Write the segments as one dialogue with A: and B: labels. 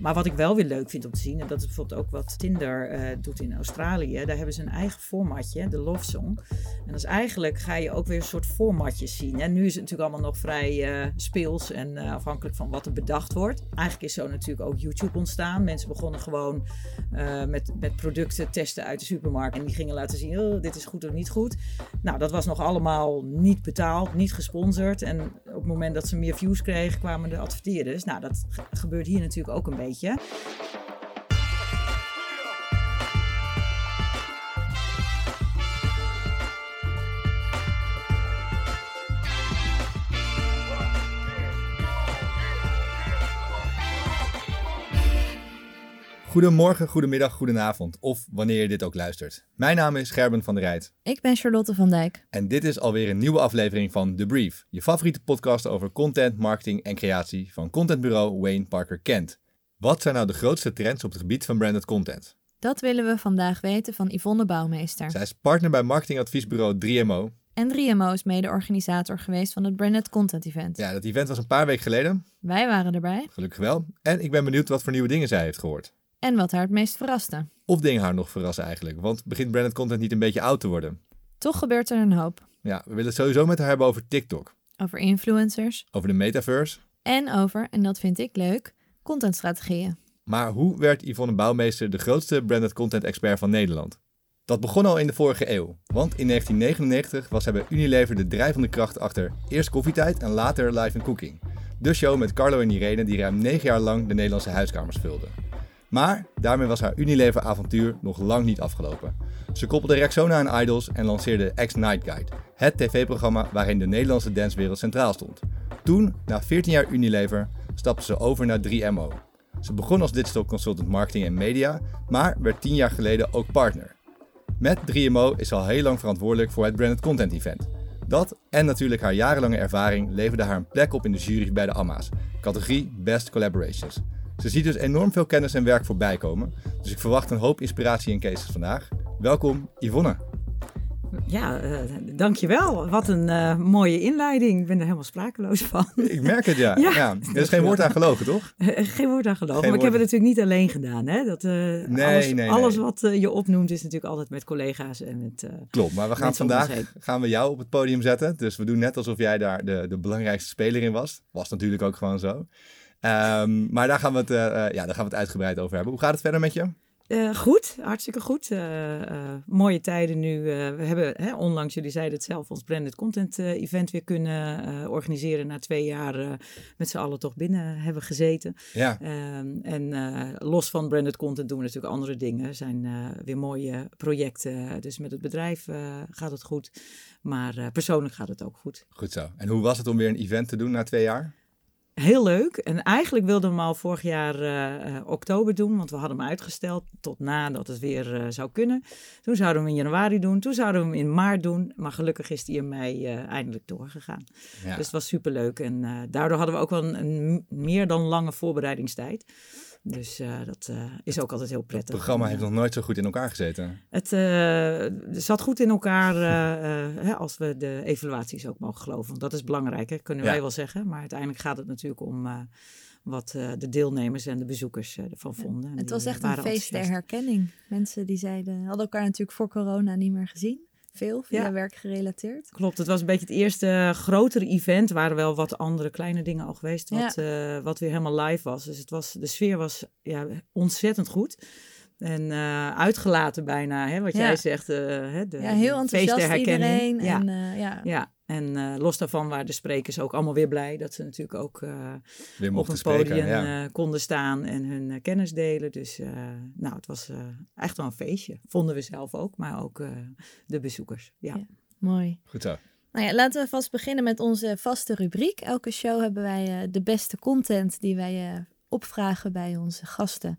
A: maar wat ik wel weer leuk vind om te zien, en dat is bijvoorbeeld ook wat Tinder eh, doet in Australië. Daar hebben ze een eigen formatje, de Love Song. En dat is eigenlijk, ga je ook weer een soort formatjes zien. En nu is het natuurlijk allemaal nog vrij uh, speels en uh, afhankelijk van wat er bedacht wordt. Eigenlijk is zo natuurlijk ook YouTube ontstaan. Mensen begonnen gewoon met, met producten testen uit de supermarkt. En die gingen laten zien, oh, dit is goed of niet goed. Nou, dat was nog allemaal niet betaald, niet gesponsord. En op het moment dat ze meer views kregen, kwamen de adverteerders. Nou, dat gebeurt hier natuurlijk ook een beetje.
B: Goedemorgen, goedemiddag, goedenavond of wanneer je dit ook luistert. Mijn naam is Gerben van der Rijt.
C: Ik ben Charlotte van Dijk.
B: En dit is alweer een nieuwe aflevering van The Brief, je favoriete podcast over content, marketing en creatie van contentbureau Wayne Parker Kent. Wat zijn nou de grootste trends op het gebied van branded content?
C: Dat willen we vandaag weten van Yvonne Bouwmeester.
B: Zij is partner bij marketingadviesbureau 3MO.
C: En 3MO is mede-organisator geweest van het Branded Content Event.
B: Ja, dat event was een paar weken geleden.
C: Wij waren erbij.
B: Gelukkig wel. En ik ben benieuwd wat voor nieuwe dingen zij heeft gehoord.
C: En wat haar het meest verraste.
B: Of dingen haar nog verrassen eigenlijk. Want begint branded content niet een beetje oud te worden?
C: Toch gebeurt er een hoop.
B: Ja, we willen het sowieso met haar hebben over TikTok.
C: Over influencers.
B: Over de metaverse.
C: En over, en dat vind ik leuk, contentstrategieën.
B: Maar hoe werd Yvonne Bouwmeester de grootste branded content expert van Nederland? Dat begon al in de vorige eeuw, want in 1999 was hij bij Unilever de drijvende kracht achter eerst koffietijd en later live and cooking. De show met Carlo en Irene die ruim negen jaar lang de Nederlandse huiskamers vulde. Maar daarmee was haar Unilever-avontuur nog lang niet afgelopen. Ze koppelde Rexona aan Idols en lanceerde X Night Guide, het tv-programma waarin de Nederlandse dancewereld centraal stond. Toen, na 14 jaar Unilever, stapte ze over naar 3MO. Ze begon als digital consultant marketing en media, maar werd 10 jaar geleden ook partner. Met 3MO is ze al heel lang verantwoordelijk voor het Branded Content Event. Dat en natuurlijk haar jarenlange ervaring leverde haar een plek op in de jury bij de AMA's, categorie Best Collaborations. Ze ziet dus enorm veel kennis en werk voorbij komen. Dus ik verwacht een hoop inspiratie en cases vandaag. Welkom Yvonne.
A: Ja, uh, dankjewel. Wat een uh, mooie inleiding. Ik ben er helemaal sprakeloos van.
B: Ik merk het, ja. ja, Er is geen woord aan gelogen, toch?
A: geen woord aan gelogen. maar ik heb het natuurlijk niet alleen gedaan. Hè? Dat, uh, nee, alles, nee, alles wat je opnoemt is natuurlijk altijd met collega's en met
B: Klopt, maar we gaan vandaag gaan we jou op het podium zetten. Dus we doen net alsof jij daar de, de belangrijkste speler in was. Was natuurlijk ook gewoon zo. Um, maar daar gaan, we het, ja, daar gaan we het uitgebreid over hebben. Hoe gaat het verder met je?
A: Uh, goed, hartstikke goed. Uh, mooie tijden nu. we hebben hè, onlangs, jullie zeiden het zelf, ons Branded Content Event weer kunnen organiseren. Na twee jaar met z'n allen toch binnen hebben gezeten. Ja. Ehm, en los van Branded Content doen we natuurlijk andere dingen. Er zijn weer mooie projecten. Dus met het bedrijf gaat het goed. Maar persoonlijk gaat het ook goed.
B: Goed zo. En hoe was het om weer een event te doen na twee jaar?
A: Heel leuk. En eigenlijk wilden we hem al vorig jaar uh, oktober doen, want we hadden hem uitgesteld tot nadat het weer uh, zou kunnen. Toen zouden we hem in januari doen, toen zouden we hem in maart doen, maar gelukkig is die in mei eindelijk doorgegaan. Dus het was superleuk en daardoor hadden we ook wel een, een meer dan lange voorbereidingstijd. Dus uh, dat uh, is ook altijd heel prettig.
B: Het programma heeft nog nooit zo goed in elkaar gezeten.
A: Het uh, zat goed in elkaar hè, als we de evaluaties ook mogen geloven. Want dat is belangrijk, hè, kunnen wij wel zeggen. Maar uiteindelijk gaat het natuurlijk om wat de deelnemers en de bezoekers ervan vonden.
C: Het was echt een feest der herkenning. Mensen die zeiden, hadden elkaar natuurlijk voor corona niet meer gezien. Veel via ja. werk gerelateerd.
A: Klopt, het was een beetje het eerste grotere event. Er waren wel wat andere kleine dingen al geweest, wat, ja. uh, wat weer helemaal live was. Dus het was, de sfeer was ja, ontzettend goed. En uh, uitgelaten bijna, hè, wat ja. jij zegt. Uh, hè, de,
C: ja, heel enthousiast iedereen.
A: Ja.
C: En,
A: ja. En uh, los daarvan waren de sprekers ook allemaal weer blij dat ze natuurlijk ook uh, op een podium ja. uh, konden staan en hun kennis delen. Dus nou, het was echt wel een feestje. Vonden we zelf ook, maar ook de bezoekers. Ja. ja.
C: mooi.
B: Goed zo.
C: Nou ja, laten we vast beginnen met onze vaste rubriek. Elke show hebben wij de beste content die wij opvragen bij onze gasten.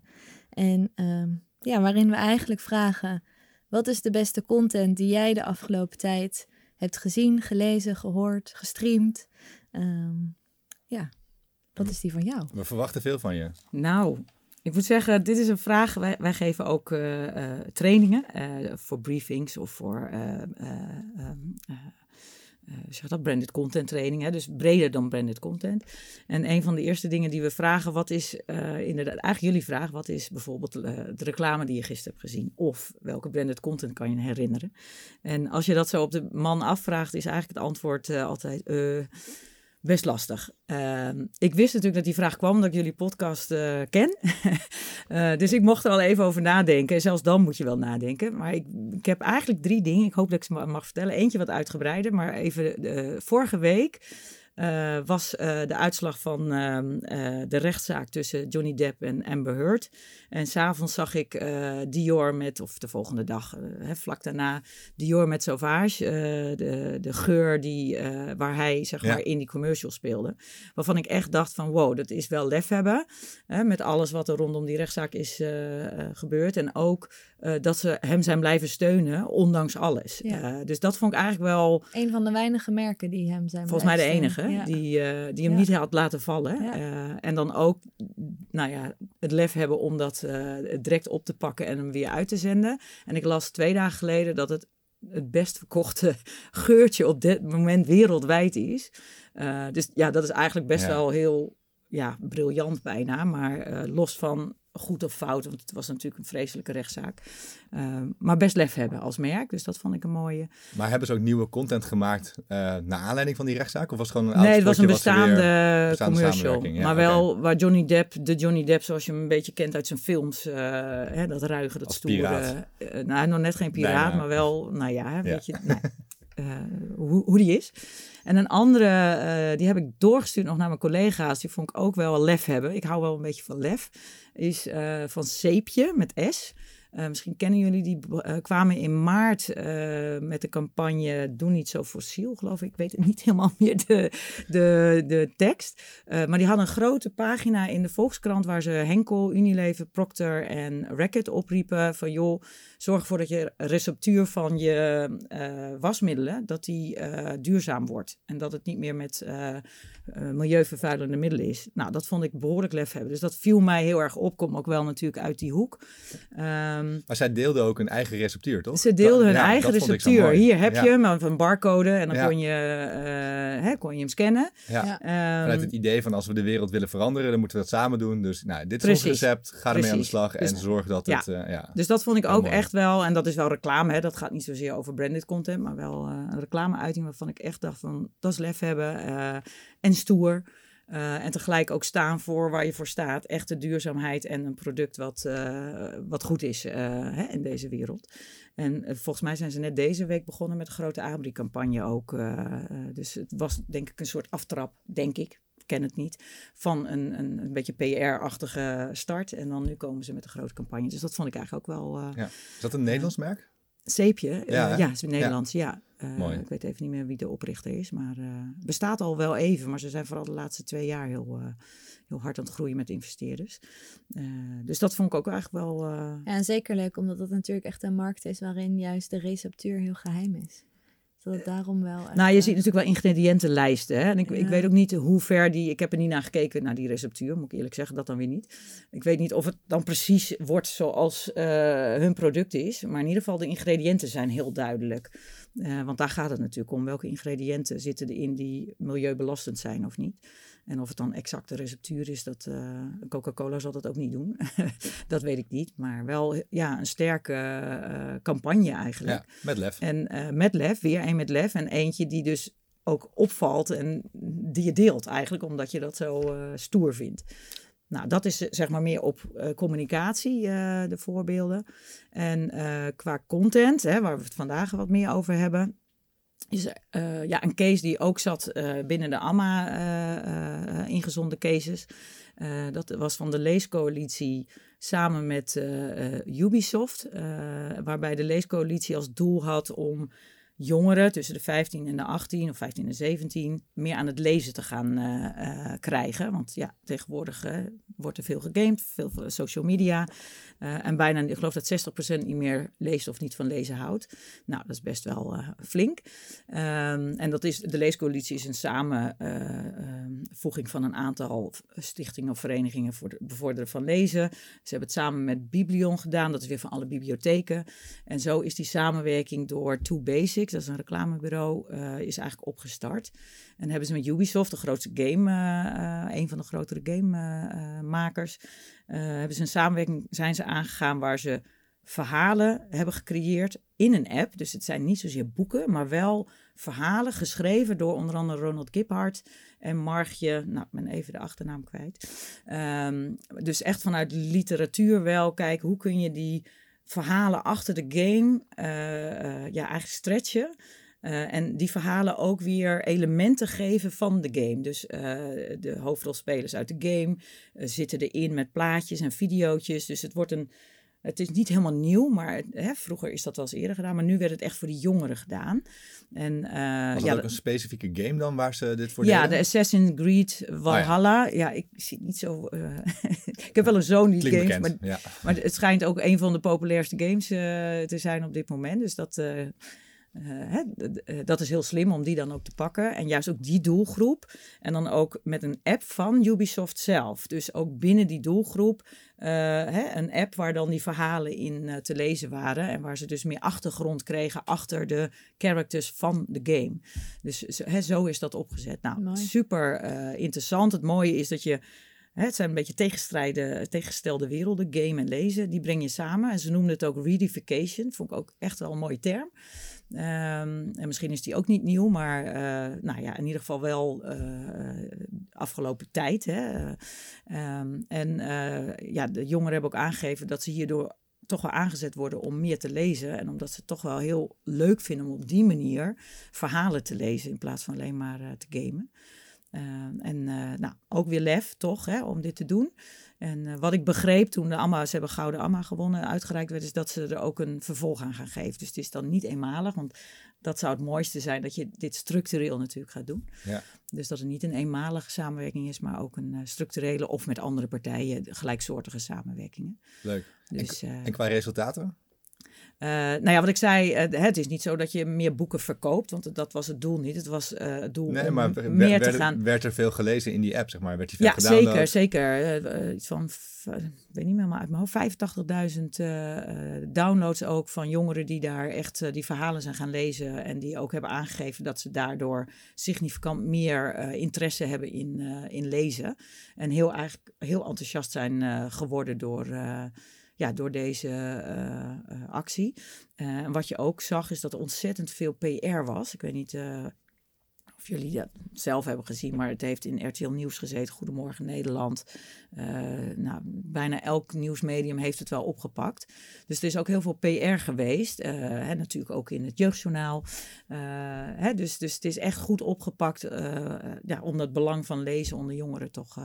C: En ehm, ja, waarin we eigenlijk vragen: wat is de beste content die jij de afgelopen tijd hebt gezien, gelezen, gehoord, gestreamd. Um, ja, wat is die van jou?
B: We verwachten veel van je.
A: Nou, ik moet zeggen, dit is een vraag. Wij, wij geven ook uh, uh, trainingen uh, voor briefings of voor ehm, uh, zeg dat, branded content training. Hè, dus breder dan branded content. En een van de eerste dingen die we vragen, wat is uh, inderdaad, eigenlijk jullie vraag, wat is bijvoorbeeld uh, de reclame die je gisteren hebt gezien? Of welke branded content kan je herinneren? En als je dat zo op de man afvraagt, is eigenlijk het antwoord altijd best lastig. Ehm, ik wist natuurlijk dat die vraag kwam omdat ik jullie podcast uh, ken. uh, dus ik mocht er al even over nadenken. En zelfs dan moet je wel nadenken. Maar ik, ik heb eigenlijk drie dingen. Ik hoop dat ik ze mag vertellen. Eentje wat uitgebreider. Maar even uh, vorige week uh, was uh, de uitslag van uh, de rechtszaak tussen Johnny Depp en Amber Heard. En s'avonds zag ik Dior met, of de volgende dag, hè, vlak daarna, Dior met Sauvage. de, de geur die, waar hij zeg ja. maar in die commercial speelde. Waarvan ik echt dacht van wow, dat is wel lef hebben. Hè, met alles wat er rondom die rechtszaak is gebeurd. En ook dat ze hem zijn blijven steunen, ondanks alles. Ja. dus dat vond ik eigenlijk wel...
C: Een van de weinige merken die hem zijn
A: Volgens mij de enige. Ja. Die, uh, die hem ja. niet had laten vallen. Ja. Uh, en dan ook nou ja, het lef hebben om dat uh, direct op te pakken en hem weer uit te zenden. En ik las twee dagen geleden dat het het best verkochte geurtje op dit moment wereldwijd is. dus ja, dat is eigenlijk best wel heel ja, briljant bijna. Maar los van goed of fout, want het was natuurlijk een vreselijke rechtszaak. Uh, maar best lef hebben als merk, dus dat vond ik een mooie.
B: Maar hebben ze ook nieuwe content gemaakt uh, naar aanleiding van die rechtszaak? Of was het gewoon een
A: Nee, het was een bestaande, weer, bestaande commercial. Ja, maar wel okay. waar Johnny Depp, de Johnny Depp zoals je hem een beetje kent uit zijn films, uh, hè, dat ruige, dat stoere. nou, nog net geen piraat, nee, maar wel, nou ja, weet je. Nou, hoe, hoe die is. En een andere, uh, die heb ik doorgestuurd nog naar mijn collega's. Die vond ik ook wel lef hebben. Ik hou wel een beetje van lef. Is uh, van Zeepje met S. Uh, misschien kennen jullie die uh, kwamen in maart uh, met de campagne Doe niet zo fossiel, geloof ik. Ik weet het niet helemaal meer de, de, de tekst. maar die hadden een grote pagina in de Volkskrant waar ze Henkel, Unilever, Procter en Racket opriepen van joh, zorg ervoor dat je receptuur van je wasmiddelen, dat die duurzaam wordt. En dat het niet meer met milieuvervuilende middelen is. Nou, dat vond ik behoorlijk lef hebben. Dus dat viel mij heel erg op. Kom ook wel natuurlijk uit die hoek.
B: Um, maar zij deelden ook een eigen receptuur, toch?
A: Ze deelden hun ja, eigen receptuur. Hier heb ja. je hem, een barcode. En dan ja. kon, je, uh, hè, kon je hem scannen.
B: Ja. Um, Vanuit het idee van als we de wereld willen veranderen, dan moeten we dat samen doen. Dus nou, dit is Precies. ons recept. Ga ermee aan de slag dus, en zorg dat het... Uh, ja.
A: Dus dat vond ik ook mooi. echt wel, en dat is wel reclame. Hè, dat gaat niet zozeer over branded content, maar wel uh, een reclameuiting waarvan ik echt dacht van, dat is lef hebben. en stoer. Uh, en tegelijk ook staan voor waar je voor staat. Echte duurzaamheid en een product wat, uh, wat goed is uh, hè, in deze wereld. En volgens mij zijn ze net deze week begonnen met een grote Abri-campagne ook. dus het was denk ik een soort aftrap, denk ik. Ik ken het niet. Van een, een, een beetje PR-achtige start. En dan nu komen ze met een grote campagne. Dus dat vond ik eigenlijk ook wel.
B: Ja. Is dat een Nederlands merk?
A: Zeepje, ja, ja is Nederlands, ja. Uh, ik weet even niet meer wie de oprichter is, maar uh, bestaat al wel even. Maar ze zijn vooral de laatste twee jaar heel, uh, heel hard aan het groeien met investeerders. dus dat vond ik ook eigenlijk wel...
C: Ja, en zeker leuk, omdat dat natuurlijk echt een markt is waarin juist de receptuur heel geheim is. Dat het daarom wel.
A: Nou, je ziet natuurlijk wel ingrediëntenlijsten. Hè? En ik, ja. ik weet ook niet hoe ver die. Ik heb er niet naar gekeken, naar die receptuur, moet ik eerlijk zeggen, dat dan weer niet. Ik weet niet of het dan precies wordt zoals uh, hun product is. Maar in ieder geval, de ingrediënten zijn heel duidelijk. Uh, want daar gaat het natuurlijk om. Welke ingrediënten zitten erin die milieubelastend zijn of niet? En of het dan exact de receptuur is, dat uh, Coca-Cola zal dat ook niet doen. dat weet ik niet. Maar wel ja, een sterke uh, campagne eigenlijk.
B: Ja, met lef.
A: En uh, met lef, weer een met lef. En eentje die dus ook opvalt en die je deelt eigenlijk, omdat je dat zo stoer vindt. Nou, dat is zeg maar meer op uh, communicatie, uh, de voorbeelden. En uh, qua content, hè, waar we het vandaag wat meer over hebben, is ja, een case die ook zat binnen de AMA ingezonde cases. dat was van de leescoalitie samen met Ubisoft, waarbij de leescoalitie als doel had om jongeren tussen de 15 en de 18 of 15 en 17 meer aan het lezen te gaan uh, uh, krijgen. Want ja, tegenwoordig uh, wordt er veel gegamed, veel social media. en bijna, ik geloof dat 60% niet meer leest of niet van lezen houdt. Nou, dat is best wel flink. Um, en dat is, de Leescoalitie is een samenvoeging van een aantal stichtingen of verenigingen voor het bevorderen van lezen. Ze hebben het samen met Biblion gedaan, dat is weer van alle bibliotheken. En zo is die samenwerking door Two Basics dat is een reclamebureau, uh, is eigenlijk opgestart. En hebben ze met Ubisoft, de grootste game, uh, een van de grotere gamemakers, hebben ze een samenwerking zijn ze aangegaan waar ze verhalen hebben gecreëerd in een app. Dus het zijn niet zozeer boeken, maar wel verhalen geschreven door onder andere Ronald Giphart en Margje, nou, ik ben even de achternaam kwijt. Um, dus echt vanuit literatuur wel kijken hoe kun je die verhalen achter de game uh, uh, ja, eigenlijk stretchen. Uh, en die verhalen ook weer elementen geven van de game. Dus de hoofdrolspelers uit de game zitten erin met plaatjes en video's. Dus het wordt een het is niet helemaal nieuw, maar hè, vroeger is dat wel eens eerder gedaan. Maar nu werd het echt voor de jongeren gedaan. En,
B: uh, Was dat ja, ook een specifieke game dan waar ze dit voor
A: Ja,
B: deden?
A: de Assassin's Creed Valhalla. ja. ja. ik zie niet zo... Uh, ik heb wel een zoon die
B: Klinkt
A: games,
B: bekend,
A: maar,
B: ja.
A: maar het schijnt ook een van de populairste games uh, te zijn op dit moment. Dus dat... Uh, hè, dat is heel slim om die dan ook te pakken. En juist ook die doelgroep. En dan ook met een app van Ubisoft zelf. Dus ook binnen die doelgroep hè, een app waar dan die verhalen in uh, te lezen waren. En waar ze dus meer achtergrond kregen achter de characters van de game. Dus hè, zo is dat opgezet. Nou, Mooi. super interessant. Het mooie is dat je. Het zijn een beetje tegenstrijden, tegengestelde werelden, game en lezen. Die breng je samen. En ze noemden het ook readification. Vond ik ook echt wel een mooie term. Um, en misschien is die ook niet nieuw, maar uh, nou ja, in ieder geval wel uh, afgelopen tijd. Hè. Um, en uh, ja, de jongeren hebben ook aangegeven dat ze hierdoor toch wel aangezet worden om meer te lezen. En omdat ze het toch wel heel leuk vinden om op die manier verhalen te lezen in plaats van alleen maar te gamen. En nou, ook weer lef, toch, hè, om dit te doen. En uh, wat ik begreep toen de Amma, ze hebben Gouden Amma gewonnen, uitgereikt werd, is dat ze er ook een vervolg aan gaan geven. Dus het is dan niet eenmalig, want dat zou het mooiste zijn dat je dit structureel natuurlijk gaat doen.
B: Ja.
A: Dus dat het niet een eenmalige samenwerking is, maar ook een structurele of met andere partijen gelijksoortige samenwerkingen.
B: Leuk.
A: Dus,
B: en, en qua resultaten?
A: Uh, nou ja, wat ik zei, uh, het is niet zo dat je meer boeken verkoopt, want dat was het doel niet. Het was uh, het doel
B: nee,
A: om
B: maar
A: meer
B: werd,
A: te gaan.
B: Werd er veel gelezen in die app, zeg maar? Werd die veel
A: ja, zeker, zeker. iets van, ik weet niet meer, maar uit mijn hoofd 85.000 downloads ook van jongeren die daar echt die verhalen zijn gaan lezen en die ook hebben aangegeven dat ze daardoor significant meer interesse hebben in, in lezen. En heel, eigenlijk, heel enthousiast zijn geworden door ja, door deze uh, uh, actie. En wat je ook zag is dat er ontzettend veel PR was. Ik weet niet of jullie dat zelf hebben gezien, maar het heeft in RTL Nieuws gezeten. Goedemorgen Nederland. nou, bijna elk nieuwsmedium heeft het wel opgepakt. Dus er is ook heel veel PR geweest. Hè, natuurlijk ook in het jeugdjournaal. Hè, dus, dus het is echt goed opgepakt ja, om dat belang van lezen onder jongeren toch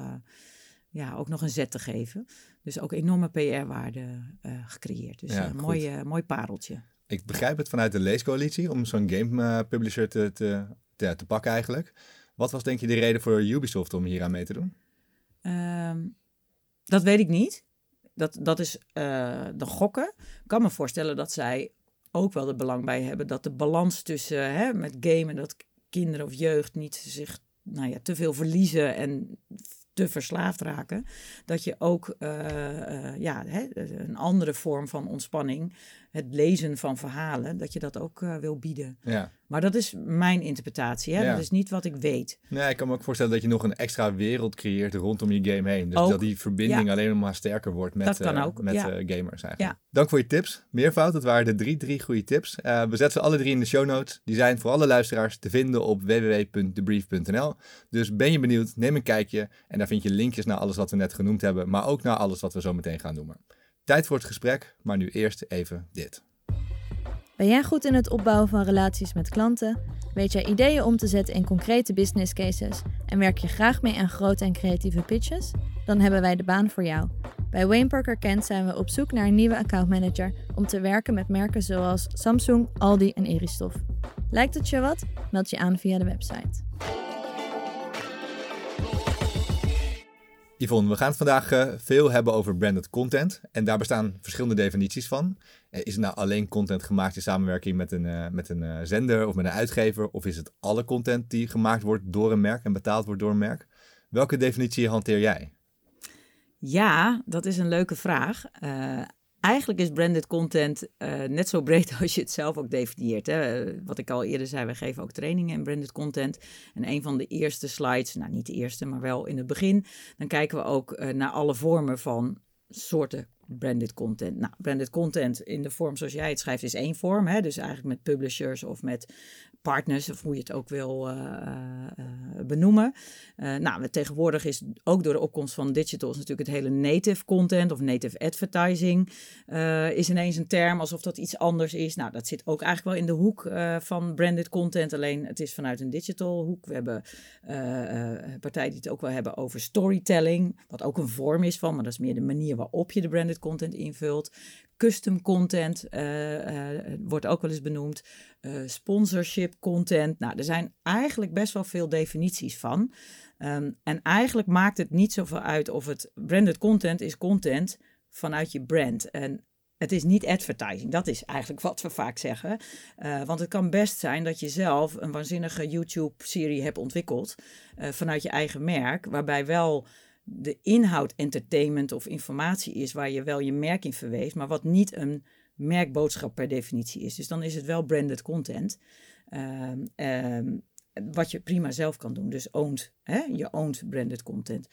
A: ja, ook nog een zet te geven. Dus ook enorme PR-waarde uh, gecreëerd. Dus
B: Ja,
A: een
B: goed.
A: mooi, uh, mooi pareltje.
B: Ik begrijp het vanuit de leescoalitie om zo'n game publisher te, te, te, te pakken eigenlijk. Wat was denk je de reden voor Ubisoft om hier aan mee te doen?
A: Um, dat weet ik niet. Dat, dat is uh, de gokken. Ik kan me voorstellen dat zij ook wel er belang bij hebben dat de balans tussen hè, met gamen, dat kinderen of jeugd niet zich nou ja, te veel verliezen en te verslaafd raken, dat je ook uh, uh, ja, hè, een andere vorm van ontspanning, het lezen van verhalen, dat je dat ook uh, wil bieden.
B: Ja.
A: Maar dat is mijn interpretatie, hè?
B: Ja.
A: dat is niet wat ik weet.
B: Nee, ik kan me ook voorstellen dat je nog een extra wereld creëert rondom je game heen. Dus
A: Ook.
B: dat die verbinding
A: Ja.
B: alleen maar sterker wordt met,
A: Dat kan
B: eh,
A: ook,
B: met eh, gamers eigenlijk. Dank voor je tips. Meervoud, dat waren de drie, drie goede tips. Eh, we zetten ze alle drie in de show notes. Die zijn voor alle luisteraars te vinden op www.debrief.nl. Dus ben je benieuwd, neem een kijkje. En daar vind je linkjes naar alles wat we net genoemd hebben. Maar ook naar alles wat we zo meteen gaan noemen. Tijd voor het gesprek, maar nu eerst even dit.
C: Ben jij goed in het opbouwen van relaties met klanten? Weet jij ideeën om te zetten in concrete business cases? En werk je graag mee aan grote en creatieve pitches? Dan hebben wij de baan voor jou. Bij Wayne Parker Kent zijn we op zoek naar een nieuwe accountmanager om te werken met merken zoals Samsung, Aldi en Eristoff. Lijkt het je wat? Meld je aan via de website.
B: Yvonne, we gaan het vandaag eh, veel hebben over branded content. En daar bestaan verschillende definities van. Eh, is het nou alleen content gemaakt in samenwerking met een, eh, met een zender of met een uitgever? Of is het alle content die gemaakt wordt door een merk en betaald wordt door een merk? Welke definitie hanteer jij?
A: Ja, dat is een leuke vraag. Eigenlijk is branded content uh, net zo breed als je het zelf ook definieert. Hè. Wat ik al eerder zei, we geven ook trainingen in branded content. En een van de eerste slides, nou niet de eerste, maar wel in het begin, dan kijken we ook uh, naar alle vormen van soorten branded content. Nou, branded content in de vorm zoals jij het schrijft is één vorm. Hè? Dus eigenlijk met publishers of met partners, of hoe je het ook wil uh, uh, benoemen. Uh, nou, tegenwoordig is ook door de opkomst van digital is natuurlijk het hele native content of native advertising is ineens een term alsof dat iets anders is. Nou, dat zit ook eigenlijk wel in de hoek van branded content, alleen het is vanuit een digital hoek. We hebben partijen die het ook wel hebben over storytelling, wat ook een vorm is van, maar dat is meer de manier waarop je de branded content invult. Custom content wordt ook wel eens benoemd. sponsorship content. Nou, er zijn eigenlijk best wel veel definities van. Um, en eigenlijk maakt het niet zoveel uit of het branded content is content vanuit je brand. En het is niet advertising, dat is eigenlijk wat we vaak zeggen. Uh, want het kan best zijn dat je zelf een waanzinnige YouTube-serie hebt ontwikkeld uh, vanuit je eigen merk, waarbij wel de inhoud entertainment of informatie is waar je wel je merk in verweest, maar wat niet een merkboodschap per definitie is. Dus dan is het wel branded content. Um, um, wat je prima zelf kan doen. Dus owned, hè? je owned branded content.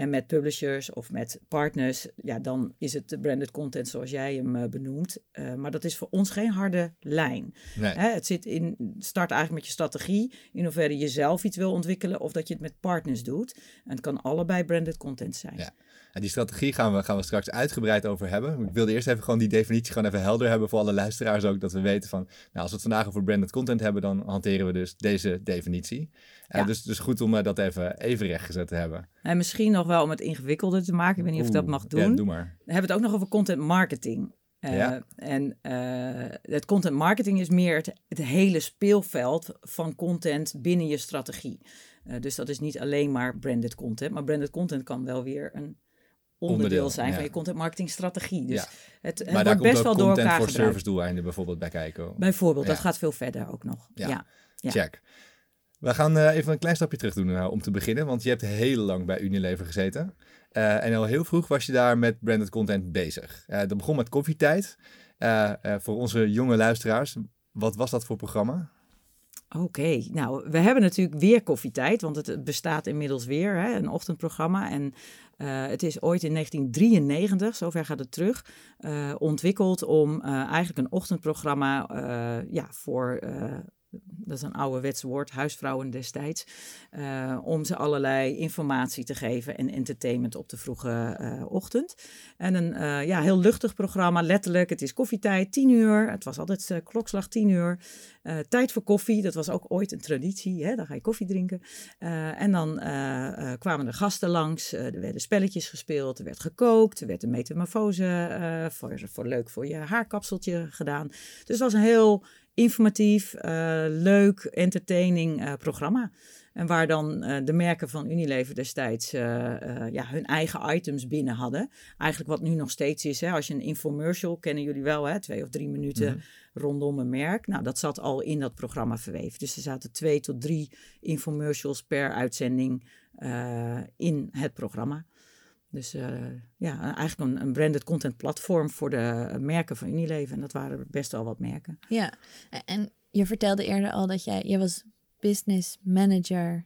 A: En met publishers of met partners, ja, dan is het de branded content zoals jij hem uh, benoemt. Uh, maar dat is voor ons geen harde lijn. Nee. Hè? Het zit in, start eigenlijk met je strategie, in hoeverre je zelf iets wil ontwikkelen of dat je het met partners doet. En het kan allebei branded content zijn.
B: Ja. En die strategie gaan we, gaan we straks uitgebreid over hebben. Ik wilde eerst even gewoon die definitie gewoon even helder hebben voor alle luisteraars ook. Dat we weten van, nou, als we het vandaag over branded content hebben, dan hanteren we dus deze definitie. Ja. Uh, dus, dus goed om uh, dat even, even rechtgezet te hebben.
A: En misschien nog wel om het ingewikkelder te maken. Ik weet niet Oeh, of dat mag doen.
B: Ja, doe maar.
A: We hebben het ook nog over content marketing. Uh, ja. En het content marketing is meer het, het, hele speelveld van content binnen je strategie. dus dat is niet alleen maar branded content, maar branded content kan wel weer een onderdeel, zijn ja. van je content marketing strategie. Dus
B: ja.
A: het, het
B: maar
A: wordt best wel door elkaar
B: voor
A: gebruikt.
B: service doeleinden bijvoorbeeld bij kijken.
A: Bijvoorbeeld, dat gaat veel verder ook nog. Ja,
B: check. We gaan uh, even een klein stapje terug doen uh, om te beginnen, want je hebt heel lang bij Unilever gezeten. Uh, en al heel vroeg was je daar met branded content bezig. dat begon met koffietijd. voor onze jonge luisteraars, wat was dat voor programma?
A: Oké, nou, we hebben natuurlijk weer koffietijd, want het bestaat inmiddels weer, hè, een ochtendprogramma. En uh, het is ooit in 1993, zover gaat het terug, uh, ontwikkeld om uh, eigenlijk een ochtendprogramma ja, voor dat is een ouderwets woord, huisvrouwen destijds, uh, om ze allerlei informatie te geven en entertainment op de vroege uh, ochtend. En een uh, ja, heel luchtig programma, letterlijk. Het is koffietijd, tien uur. Het was altijd klokslag tien uur. tijd voor koffie, dat was ook ooit een traditie. Hè? Dan ga je koffie drinken. en dan kwamen er gasten langs. er werden spelletjes gespeeld, er werd gekookt, er werd een metamorfose voor, voor leuk voor je haarkapseltje gedaan. Dus het was een heel informatief, uh, leuk, entertaining uh, programma. En waar dan uh, de merken van Unilever destijds ja, hun eigen items binnen hadden. Eigenlijk wat nu nog steeds is. Hè, als je een infomercial, kennen jullie wel, hè, twee of drie minuten mm -hmm. rondom een merk. Nou, dat zat al in dat programma verweven. Dus er zaten twee tot drie infomercials per uitzending in het programma. Dus uh, ja, eigenlijk een, een, branded content platform voor de merken van Unilever. En dat waren best wel wat merken.
C: Ja, en je vertelde eerder al dat jij, jij was business manager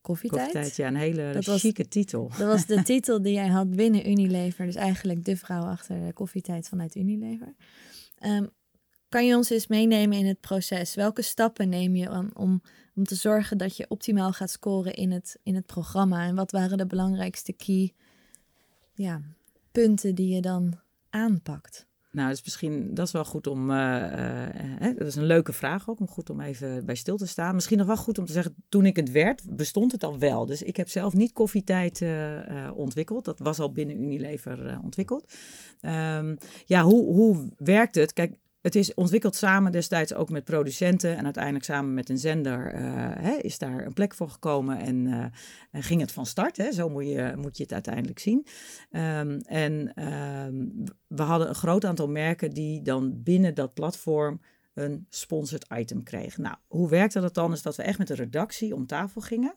C: koffietijd.
A: Koffietijd, ja, een hele dat chique was, titel.
C: Dat was de titel die jij had binnen Unilever. Dus eigenlijk de vrouw achter de koffietijd vanuit Unilever. Um, kan je ons eens meenemen in het proces? Welke stappen neem je om, om, om te zorgen dat je optimaal gaat scoren in het, in het programma? En wat waren de belangrijkste key ja, punten die je dan aanpakt?
A: Nou, is misschien dat is wel goed om. Uh, uh, dat is een leuke vraag ook, om goed om even bij stil te staan. Misschien nog wel goed om te zeggen, toen ik het werd, bestond het al wel. Dus ik heb zelf niet koffietijd uh, ontwikkeld. Dat was al binnen Unilever ontwikkeld. Um, ja, hoe, hoe werkt het? Kijk, het is ontwikkeld samen destijds ook met producenten en uiteindelijk samen met een zender uh, hè, is daar een plek voor gekomen en uh, ging het van start. Hè? Zo moet je, moet je het uiteindelijk zien. Um, en um, we hadden een groot aantal merken die dan binnen dat platform een sponsored item kregen. Nou, hoe werkte dat dan? Is dat we echt met de redactie om tafel gingen.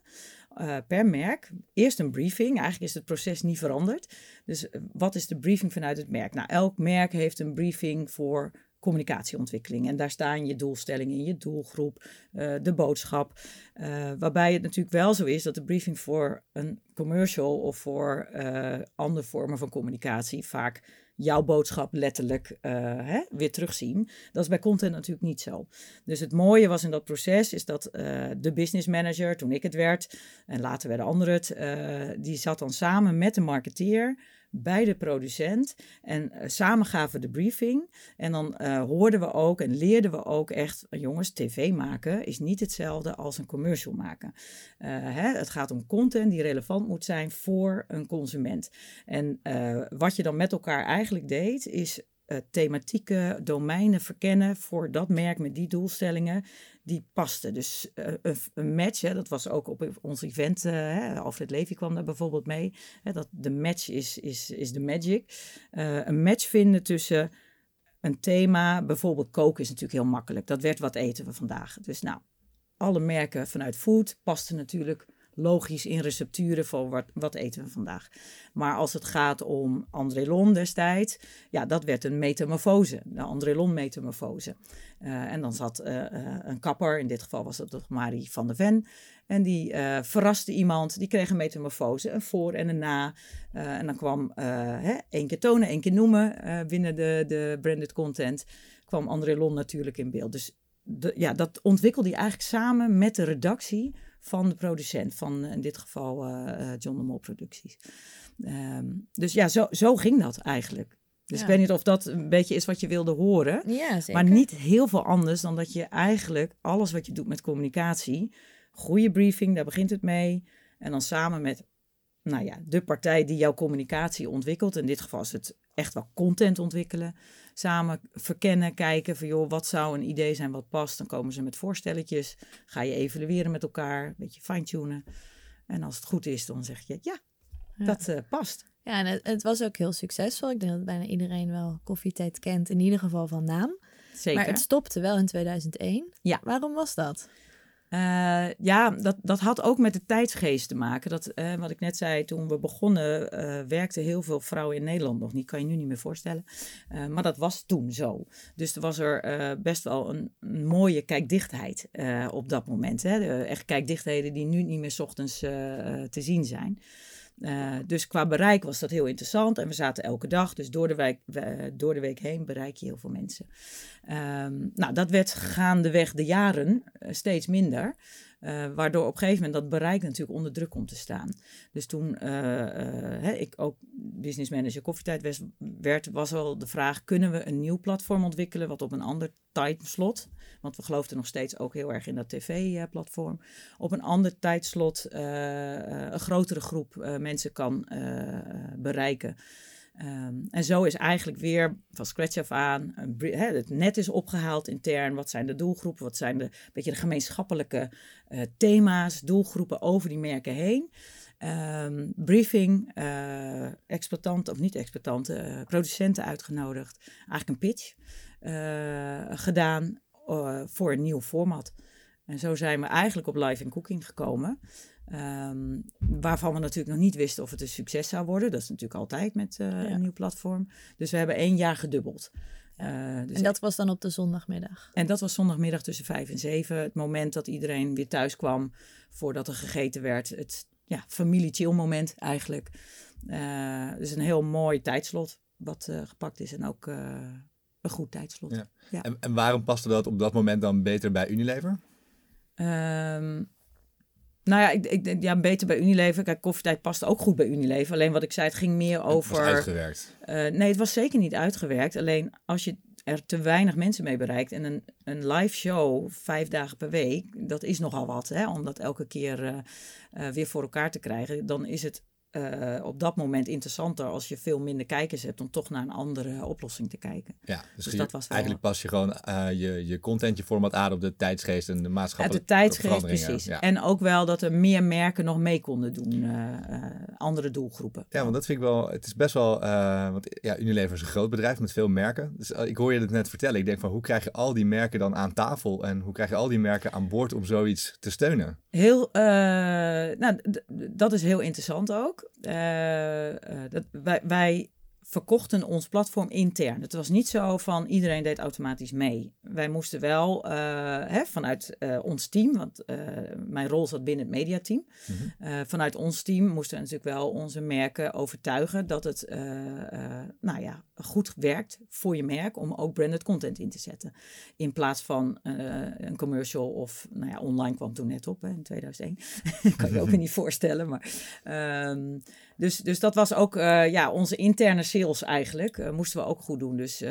A: eh, per merk eerst een briefing. Eigenlijk is het proces niet veranderd. Dus eh, wat is de briefing vanuit het merk? Nou, elk merk heeft een briefing voor communicatieontwikkeling. En daar staan je doelstellingen in, je doelgroep, uh, de boodschap. Uh, waarbij het natuurlijk wel zo is dat de briefing voor een commercial of voor uh, andere vormen van communicatie vaak jouw boodschap letterlijk hè, weer terugzien. Dat is bij content natuurlijk niet zo. Dus het mooie was in dat proces is dat de business manager, toen ik het werd, en later werden anderen het, die zat dan samen met de marketeer bij de producent. En uh, samen gaven de briefing. En dan uh, hoorden we ook en leerden we ook echt, jongens, tv maken is niet hetzelfde als een commercial maken. Uh, hè, het gaat om content die relevant moet zijn voor een consument. En wat je dan met elkaar eigenlijk deed, is thematieke domeinen verkennen voor dat merk met die doelstellingen die pasten. Dus uh, een, een, match, hè, dat was ook op ons event, hè, Alfred Levy kwam daar bijvoorbeeld mee, hè, dat de match is, is, is de magic. een match vinden tussen een thema, bijvoorbeeld koken is natuurlijk heel makkelijk. Dat werd wat eten we vandaag. Dus nou, alle merken vanuit food pasten natuurlijk logisch in recepturen van wat, wat eten we vandaag. Maar als het gaat om Andrelon destijds, ja, dat werd een metamorfose, de Andrelon metamorfose. Uh, en dan zat uh, uh, een kapper, in dit geval was dat toch Marie van der Ven, en die verraste iemand, die kreeg een metamorfose, een voor en een na. en dan kwam hè, één keer tonen, één keer noemen binnen de, de branded content, kwam Andrelon natuurlijk in beeld. Dus de, ja, dat ontwikkelde hij eigenlijk samen met de redactie van de producent, van in dit geval uh, John de Mol Producties. Um, dus ja, zo, zo ging dat eigenlijk. Dus
C: Ja.
A: ik weet niet of dat een beetje is wat je wilde horen.
C: Ja.
A: Maar niet heel veel anders dan dat je eigenlijk alles wat je doet met communicatie, goede briefing, daar begint het mee. En dan samen met nou ja, de partij die jouw communicatie ontwikkelt, in dit geval is het echt wel content ontwikkelen, samen verkennen, kijken van joh, wat zou een idee zijn wat past. Dan komen ze met voorstelletjes, ga je evalueren met elkaar, een beetje fine-tunen. En als het goed is, dan zeg je ja,
C: Ja.
A: dat eh, past.
C: Ja, en het, het was ook heel succesvol. Ik denk dat bijna iedereen wel koffietijd kent, in ieder geval van naam.
A: Zeker.
C: Maar het stopte wel in 2001.
A: Ja.
C: Waarom was dat?
A: Eh, ja, dat, dat had ook met de tijdsgeest te maken. Dat, eh, wat ik net zei, toen we begonnen, eh werkten heel veel vrouwen in Nederland nog niet. Kan je nu niet meer voorstellen. Maar dat was toen zo. Dus er was er best wel een, mooie kijkdichtheid op dat moment. Hè? Echt kijkdichtheden die nu niet meer 's ochtends te zien zijn. Eh, dus qua bereik was dat heel interessant. En we zaten elke dag. Dus door de, week, we- door de week heen bereik je heel veel mensen. Ehm, nou, dat werd gaandeweg de jaren eh, steeds minder. Eh, waardoor op een gegeven moment dat bereik natuurlijk onder druk komt te staan. Dus toen eh, eh, ik ook business manager koffietijd werd, was wel de vraag: kunnen we een nieuw platform ontwikkelen wat op een ander timeslot, want we geloofden nog steeds ook heel erg in dat tv-platform, op een ander tijdslot een grotere groep mensen kan bereiken. Ehm, en zo is eigenlijk weer van scratch af aan, het net is opgehaald intern. Wat zijn de doelgroepen? Wat zijn de, beetje de gemeenschappelijke eh, thema's, doelgroepen over die merken heen? Ehm, briefing, eh exploitanten of niet exploitanten, eh, producenten uitgenodigd. Eigenlijk een pitch gedaan voor een nieuw format. En zo zijn we eigenlijk op live in cooking gekomen. Ehm, waarvan we natuurlijk nog niet wisten of het een succes zou worden. Dat is natuurlijk altijd met eh,
C: Ja.
A: een nieuw platform. Dus we hebben één jaar gedubbeld. Eh, dus
C: En dat was dan op de zondagmiddag.
A: en dat was zondagmiddag tussen vijf en zeven. Het moment dat iedereen weer thuis kwam voordat er gegeten werd. Het ja, familie-chill moment eigenlijk. Eh, dus een heel mooi tijdslot wat eh, gepakt is. En ook eh, een goed tijdslot.
B: Ja.
A: Ja.
B: En, en waarom paste dat op dat moment dan beter bij Unilever?
A: Ehm, nou ja, ik, ik, denk, ja, beter bij Unilever. Kijk, koffietijd past ook goed bij Unilever. Alleen wat ik zei, het ging meer
B: Het was
A: over...
B: uitgewerkt.
A: Eh, nee, het was zeker niet uitgewerkt. Alleen als je er te weinig mensen mee bereikt en een, een live show vijf dagen per week, dat is nogal wat, hè, om dat elke keer eh, eh, weer voor elkaar te krijgen. Dan is het eh, op dat moment interessanter als je veel minder kijkers hebt om toch naar een andere oplossing te kijken.
B: Ja, dus,
A: Dus
B: je-
A: dat was wel-
B: eigenlijk pas je gewoon eh, je, je content, je format aan op de tijdsgeest en de maatschappelijke
A: de tijdsgeest, precies.
B: Ja.
A: En ook wel dat er meer merken nog mee konden doen, eh, andere doelgroepen.
B: Ja, want dat vind ik wel, het is best wel, want ja, Unilever is een groot bedrijf met veel merken. Dus ik hoor je het net vertellen. Ik denk van, hoe krijg je al die merken dan aan tafel en hoe krijg je al die merken aan boord om zoiets te steunen?
A: Heel, nou, dat is heel interessant ook. Eh, eh, dat, wij, wij verkochten ons platform intern. Het was niet zo van iedereen deed automatisch mee. Wij moesten wel eh, hè, vanuit eh, ons team, want eh, mijn rol zat binnen het mediateam.
B: Mhm.
A: Vanuit ons team moesten we natuurlijk wel onze merken overtuigen dat het nou ja, goed werkt voor je merk om ook branded content in te zetten. In plaats van een commercial of nou ja, online kwam toen net op hè, in 2001. kan je ook niet voorstellen. Maar, ehm, dus, dus dat was ook eh, ja, onze interne sales eigenlijk. eh, moesten we ook goed doen. Dus eh,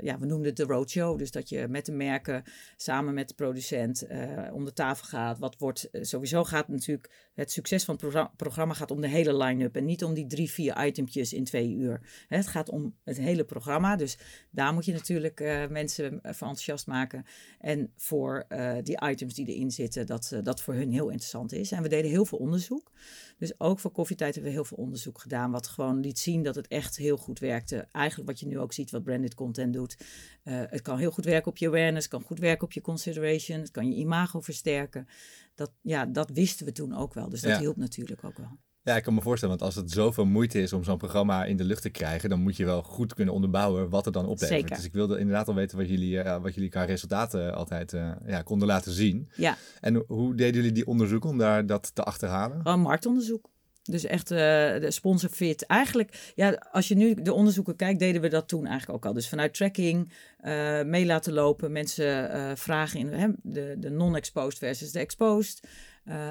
A: ja, we noemden het de roadshow. Dus dat je met de merken samen met de producent om de tafel gaat. Wat wordt sowieso gaat natuurlijk het succes van het progra- programma gaat om de hele line-up en niet om die drie, vier itempjes in twee uur. Het gaat om het hele programma. Dus daar moet je natuurlijk eh, mensen eh, voor enthousiast maken. En voor eh, die items die erin zitten, dat dat voor hun heel interessant is. En we deden heel veel onderzoek. Dus ook voor koffietijd hebben we heel veel onderzoek gedaan. Wat gewoon liet zien dat het echt heel goed werkte. Eigenlijk wat je nu ook ziet wat branded content doet. Het kan heel goed werken op je awareness. Het kan goed werken op je consideration. Het kan je imago versterken. Dat, ja, dat wisten we toen ook wel. Dus dat
B: Ja.
A: hielp natuurlijk ook wel.
B: Ja, ik kan me voorstellen, want als het zoveel moeite is om zo'n programma in de lucht te krijgen, dan moet je wel goed kunnen onderbouwen wat er dan oplevert.
A: Zeker.
B: Dus ik wilde inderdaad al weten wat jullie, eh, wat jullie qua resultaten altijd eh, ja, konden laten zien.
A: Ja,
B: En ho- hoe deden jullie die onderzoek om daar dat te achterhalen?
A: Gewoon marktonderzoek. Dus echt eh, de sponsor fit. Eigenlijk, ja, als je nu de onderzoeken kijkt, deden we dat toen eigenlijk ook al. Dus vanuit tracking, eh, mee laten lopen, mensen eh, vragen in hè, de, de non-exposed versus de exposed.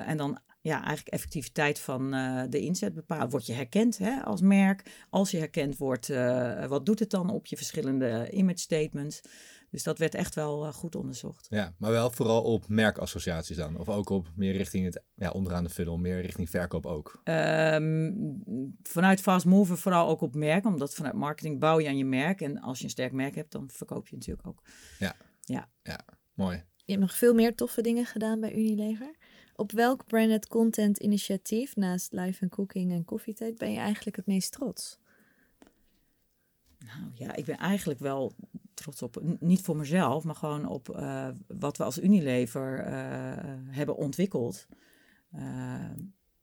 A: En dan ja, eigenlijk effectiviteit van de inzet bepalen. Word je herkend hè, als merk? Als je herkend wordt, wat doet het dan op je verschillende image statements? Dus dat werd echt wel eh, goed onderzocht.
B: Ja, maar wel vooral op merkassociaties dan. Of ook op meer richting het ja, onderaan de funnel, meer richting verkoop ook.
A: Ehm, vanuit fast mover vooral ook op merk, omdat vanuit marketing bouw je aan je merk. En als je een sterk merk hebt, dan verkoop je natuurlijk ook.
B: Mooi.
C: Je hebt nog veel meer toffe dingen gedaan bij Unilever. Op welk branded content initiatief naast live en cooking en koffietijd ben je eigenlijk het meest trots?
A: Nou ja, ik ben eigenlijk wel trots op, niet voor mezelf, maar gewoon op eh, wat we als Unilever eh, hebben ontwikkeld. Eh,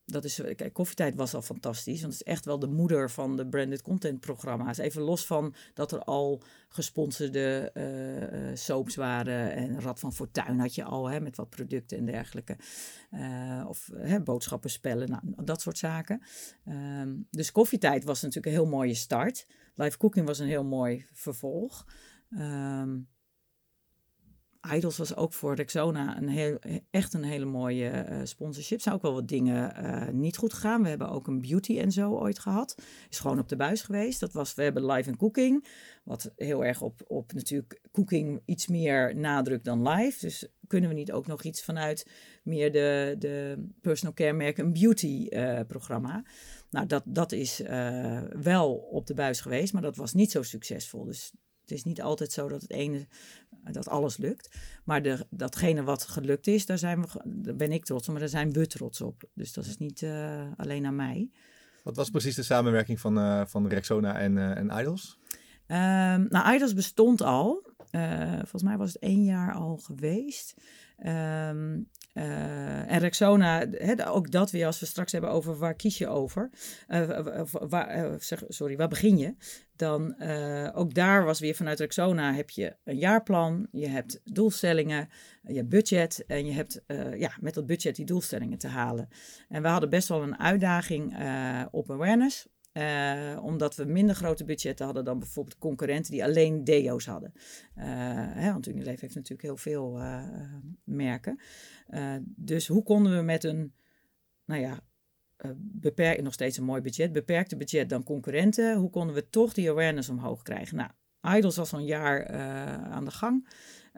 A: dat is, kijk, koffietijd was al fantastisch, want het is echt wel de moeder van de branded content programma's. Even los van dat er al gesponsorde soaps waren en Rad van Fortuin had je al hè, met wat producten en dergelijke. Of hè, boodschappenspellen, nou, dat soort zaken. Ehm, dus koffietijd was natuurlijk een heel mooie start. Live cooking was een heel mooi vervolg. Ehm Idols was ook voor Rexona een heel, echt een hele mooie eh, sponsorship. Zijn ook wel wat dingen eh, niet goed gegaan. We hebben ook een beauty en zo ooit gehad. Is gewoon op de buis geweest. Dat was, we hebben live en cooking. Wat heel erg op, op natuurlijk cooking iets meer nadruk dan live. Dus kunnen we niet ook nog iets vanuit meer de, de personal care merken een beauty eh, programma. Nou, dat, dat is wel op de buis geweest, maar dat was niet zo succesvol. Dus is niet altijd zo dat het ene, dat alles lukt. Maar de, datgene wat gelukt is, daar, zijn we, daar ben ik trots op, maar daar zijn we trots op. Dus dat is niet eh, alleen aan mij.
B: Wat was precies de samenwerking van, eh, van Rexona en, eh, en Idols?
A: Ehm, nou, Idols bestond al. Volgens mij was het één jaar al geweest. Ehm, eh, en Rexona, ook dat weer als we straks hebben over waar kies je over. Eh, wa- wa- waar, eh, zeg, sorry, waar begin je? Dan ook daar was weer vanuit Rexona heb je een jaarplan. Je hebt doelstellingen, je hebt budget. En je hebt ja, met dat budget die doelstellingen te halen. En we hadden best wel een uitdaging op awareness. Eh, omdat we minder grote budgetten hadden dan bijvoorbeeld concurrenten die alleen deo's hadden. Eh, hè, want Unilever heeft natuurlijk heel veel eh, merken. Dus hoe konden we met een, nou ja, beperkt, nog steeds een mooi budget, beperkte budget dan concurrenten, hoe konden we toch die awareness omhoog krijgen? Nou, Idols was al een jaar aan de gang.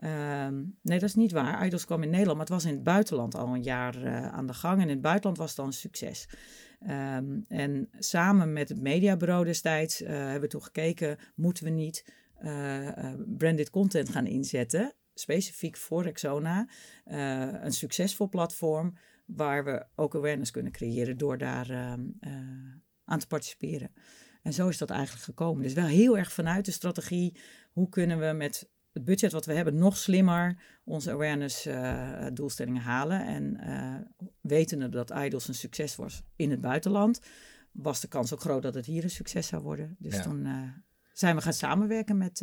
A: Ehm, nee, dat is niet waar. Idols kwam in Nederland, maar het was in het buitenland al een jaar aan de gang. En in het buitenland was het dan een succes. Ehm, en samen met het mediabureau destijds hebben we toen gekeken, moeten we niet branded content gaan inzetten, specifiek voor Rexona, een succesvol platform waar we ook awareness kunnen creëren door daar ehm, eh, aan te participeren. En zo is dat eigenlijk gekomen. Dus wel heel erg vanuit de strategie, hoe kunnen we met het budget wat we hebben nog slimmer onze awareness uh, doelstellingen halen. En uh, wetende dat Idols een succes was in het buitenland, was de kans ook groot dat het hier een succes zou worden. Dus toen zijn we gaan samenwerken met...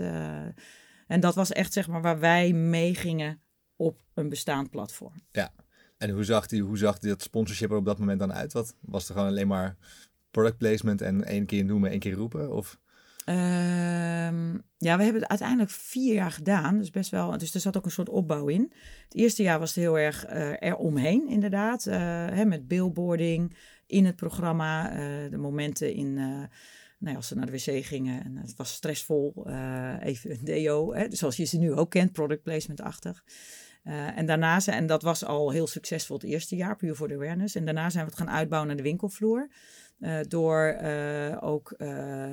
A: en dat was echt zeg maar waar wij meegingen op een bestaand platform.
B: Ja, en hoe zag, die, hoe zag dat sponsorship er op dat moment dan uit? Wat, was er gewoon alleen maar product placement en één keer noemen, één keer roepen? Of?
A: Ehm, ja, we hebben het uiteindelijk vier jaar gedaan. Dus best wel. Dus er zat ook een soort opbauw in. Het eerste jaar was het heel erg uh, eromheen, inderdaad. Uh, hè, met billboarding in het programma. Uh, de momenten in. nou als ze naar de wc gingen en het was stressvol. even een deo. Hè, zoals je ze nu ook kent, product placement-achtig. En daarna en dat was al heel succesvol het eerste jaar, puur voor de awareness. En daarna zijn we het gaan uitbouwen naar de winkelvloer. Uh, door uh, ook,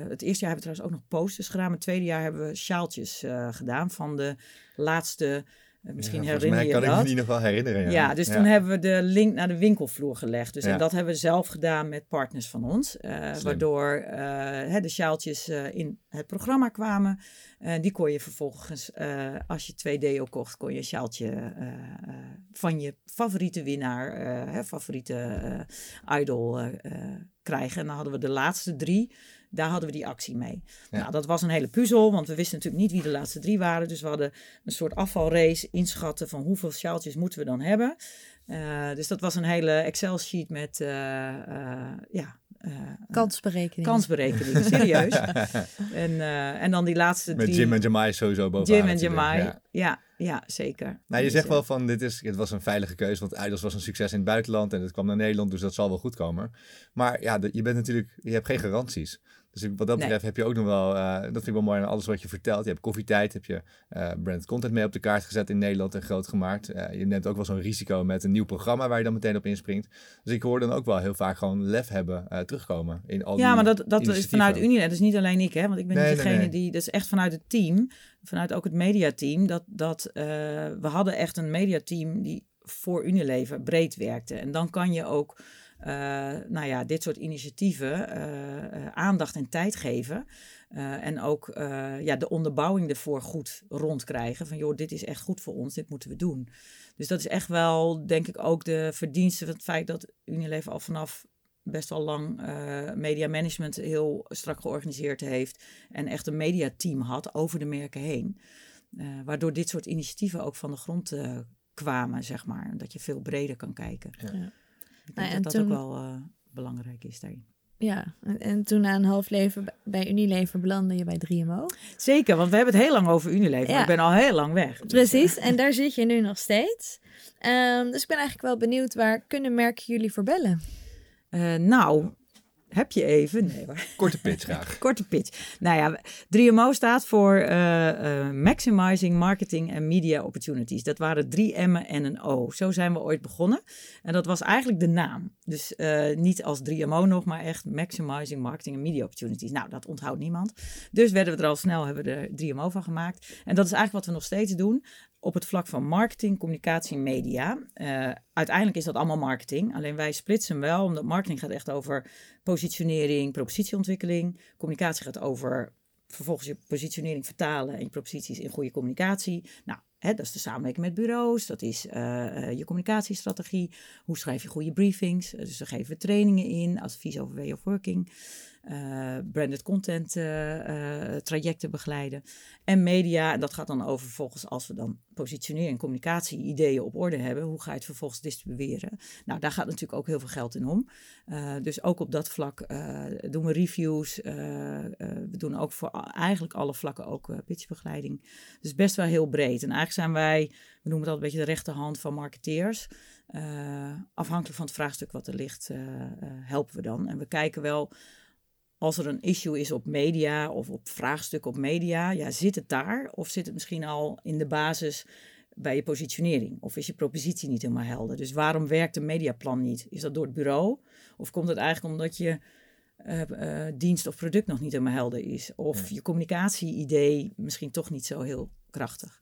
A: het eerste jaar hebben we trouwens ook nog posters gedaan. Het tweede jaar hebben we sjaaltjes gedaan van de laatste eh, misschien ja, herinner je
B: kan
A: dat.
B: ik me die nog wel herinneren. Ja,
A: ja dus toen hebben we de link naar de winkelvloer gelegd. Dus en dat hebben we zelf gedaan met partners van ons. Uh, waardoor uh, de sjaaltjes in het programma kwamen. die kon je vervolgens, als je twee deo kocht, kon je een sjaaltje van je favoriete winnaar, hè, favoriete idol krijgen. En dan hadden we de laatste drie daar hadden we die actie mee. Nou, dat was een hele puzzel, want we wisten natuurlijk niet wie de laatste drie waren. Dus we hadden een soort afvalrace inschatten van hoeveel sjaaltjes moeten we dan hebben. Uh, dus dat was een hele Excel-sheet met, uh, uh, ja...
C: kansberekening.
A: Kansberekening, serieus. en, en dan die laatste drie...
B: Met Jim en Jamai sowieso bovenaan.
A: Jim en Jamai, ja. ja. Ja, zeker.
B: Nou, je zegt wel van, dit is, het was een veilige keuze, want Idols was een succes in het buitenland en het kwam naar Nederland, dus dat zal wel goed komen. Maar ja, je bent natuurlijk, je hebt geen garanties. Dus wat dat betreft heb je ook nog wel, uh, dat vind ik wel mooi aan alles wat je vertelt. Je hebt koffietijd, heb je uh, brand content mee op de kaart gezet in Nederland en groot gemaakt. Uh, je neemt ook wel zo'n risico met een nieuw programma waar je dan meteen op inspringt. Dus ik hoor dan ook wel heel vaak gewoon lef hebben terugkomen in al
A: Ja, maar dat, dat is vanuit Unie, dat is niet alleen ik, hè, want ik ben niet degene die, dat is echt vanuit het team, vanuit ook het mediateam, dat, dat we hadden echt een mediateam die voor Unilever breed werkte. En dan kan je ook nou ja, dit soort initiatieven uh, aandacht en tijd geven. en ook ja, de onderbouwing ervoor goed rondkrijgen. Van joh, dit is echt goed voor ons, dit moeten we doen. Dus dat is echt wel, denk ik, ook de verdienste van het feit dat Unilever al vanaf best wel lang uh, media management heel strak georganiseerd heeft. En echt een mediateam had over de merken heen. Uh, waardoor dit soort initiatieven ook van de grond uh, kwamen, zeg maar. Dat je veel breder kan kijken. Ja. Ik denk nou, dat dat ook wel uh, belangrijk is daarin.
C: Ja, en, en, toen na een half leven bij Unilever belandde je bij 3MO.
A: Zeker, want we hebben het heel lang over Unilever. Ja. Ik ben al heel lang weg.
C: Precies, en daar zit je nu nog steeds. Um, dus ik ben eigenlijk wel benieuwd, waar kunnen merken jullie voor bellen?
A: Uh, nou, heb je even? Nee, maar.
B: Korte pitch graag.
A: Korte pitch. Nou ja, 3MO staat voor uh, uh, Maximizing Marketing and Media Opportunities. Dat waren drie M'en en een O. Zo zijn we ooit begonnen. En dat was eigenlijk de naam. Dus uh, niet als 3MO nog, maar echt Maximizing Marketing and Media Opportunities. Nou, dat onthoudt niemand. Dus werden we er al snel, hebben we er 3MO van gemaakt. En dat is eigenlijk wat we nog steeds doen op het vlak van marketing, communicatie en media. Uh, uiteindelijk is dat allemaal marketing. Alleen wij splitsen wel, omdat marketing gaat echt over positionering, propositieontwikkeling. Communicatie gaat over vervolgens je positionering vertalen en je proposities in goede communicatie. Nou, hè, dat is de samenwerking met bureaus, dat is uh, je communicatiestrategie. Hoe schrijf je goede briefings? Dus daar geven we trainingen in, advies over way of working uh, branded content uh, trajecten begeleiden. En media, en dat gaat dan over vervolgens als we dan positionering en communicatie ideeën op orde hebben, hoe ga je het vervolgens distribueren? Nou, daar gaat natuurlijk ook heel veel geld in om. dus ook op dat vlak doen we reviews. we doen ook voor eigenlijk alle vlakken ook pitchbegeleiding. Dus best wel heel breed. En eigenlijk zijn wij, we noemen het altijd een beetje de rechterhand van marketeers. afhankelijk van het vraagstuk wat er ligt, helpen we dan. En we kijken wel als er een issue is op media of op vraagstukken op media, ja, zit het daar? Of zit het misschien al in de basis bij je positionering? Of is je propositie niet helemaal helder? Dus waarom werkt een mediaplan niet? Is dat door het bureau? Of komt het eigenlijk omdat je uh, dienst of product nog niet helemaal helder is? Of je communicatie-idee misschien toch niet zo heel krachtig?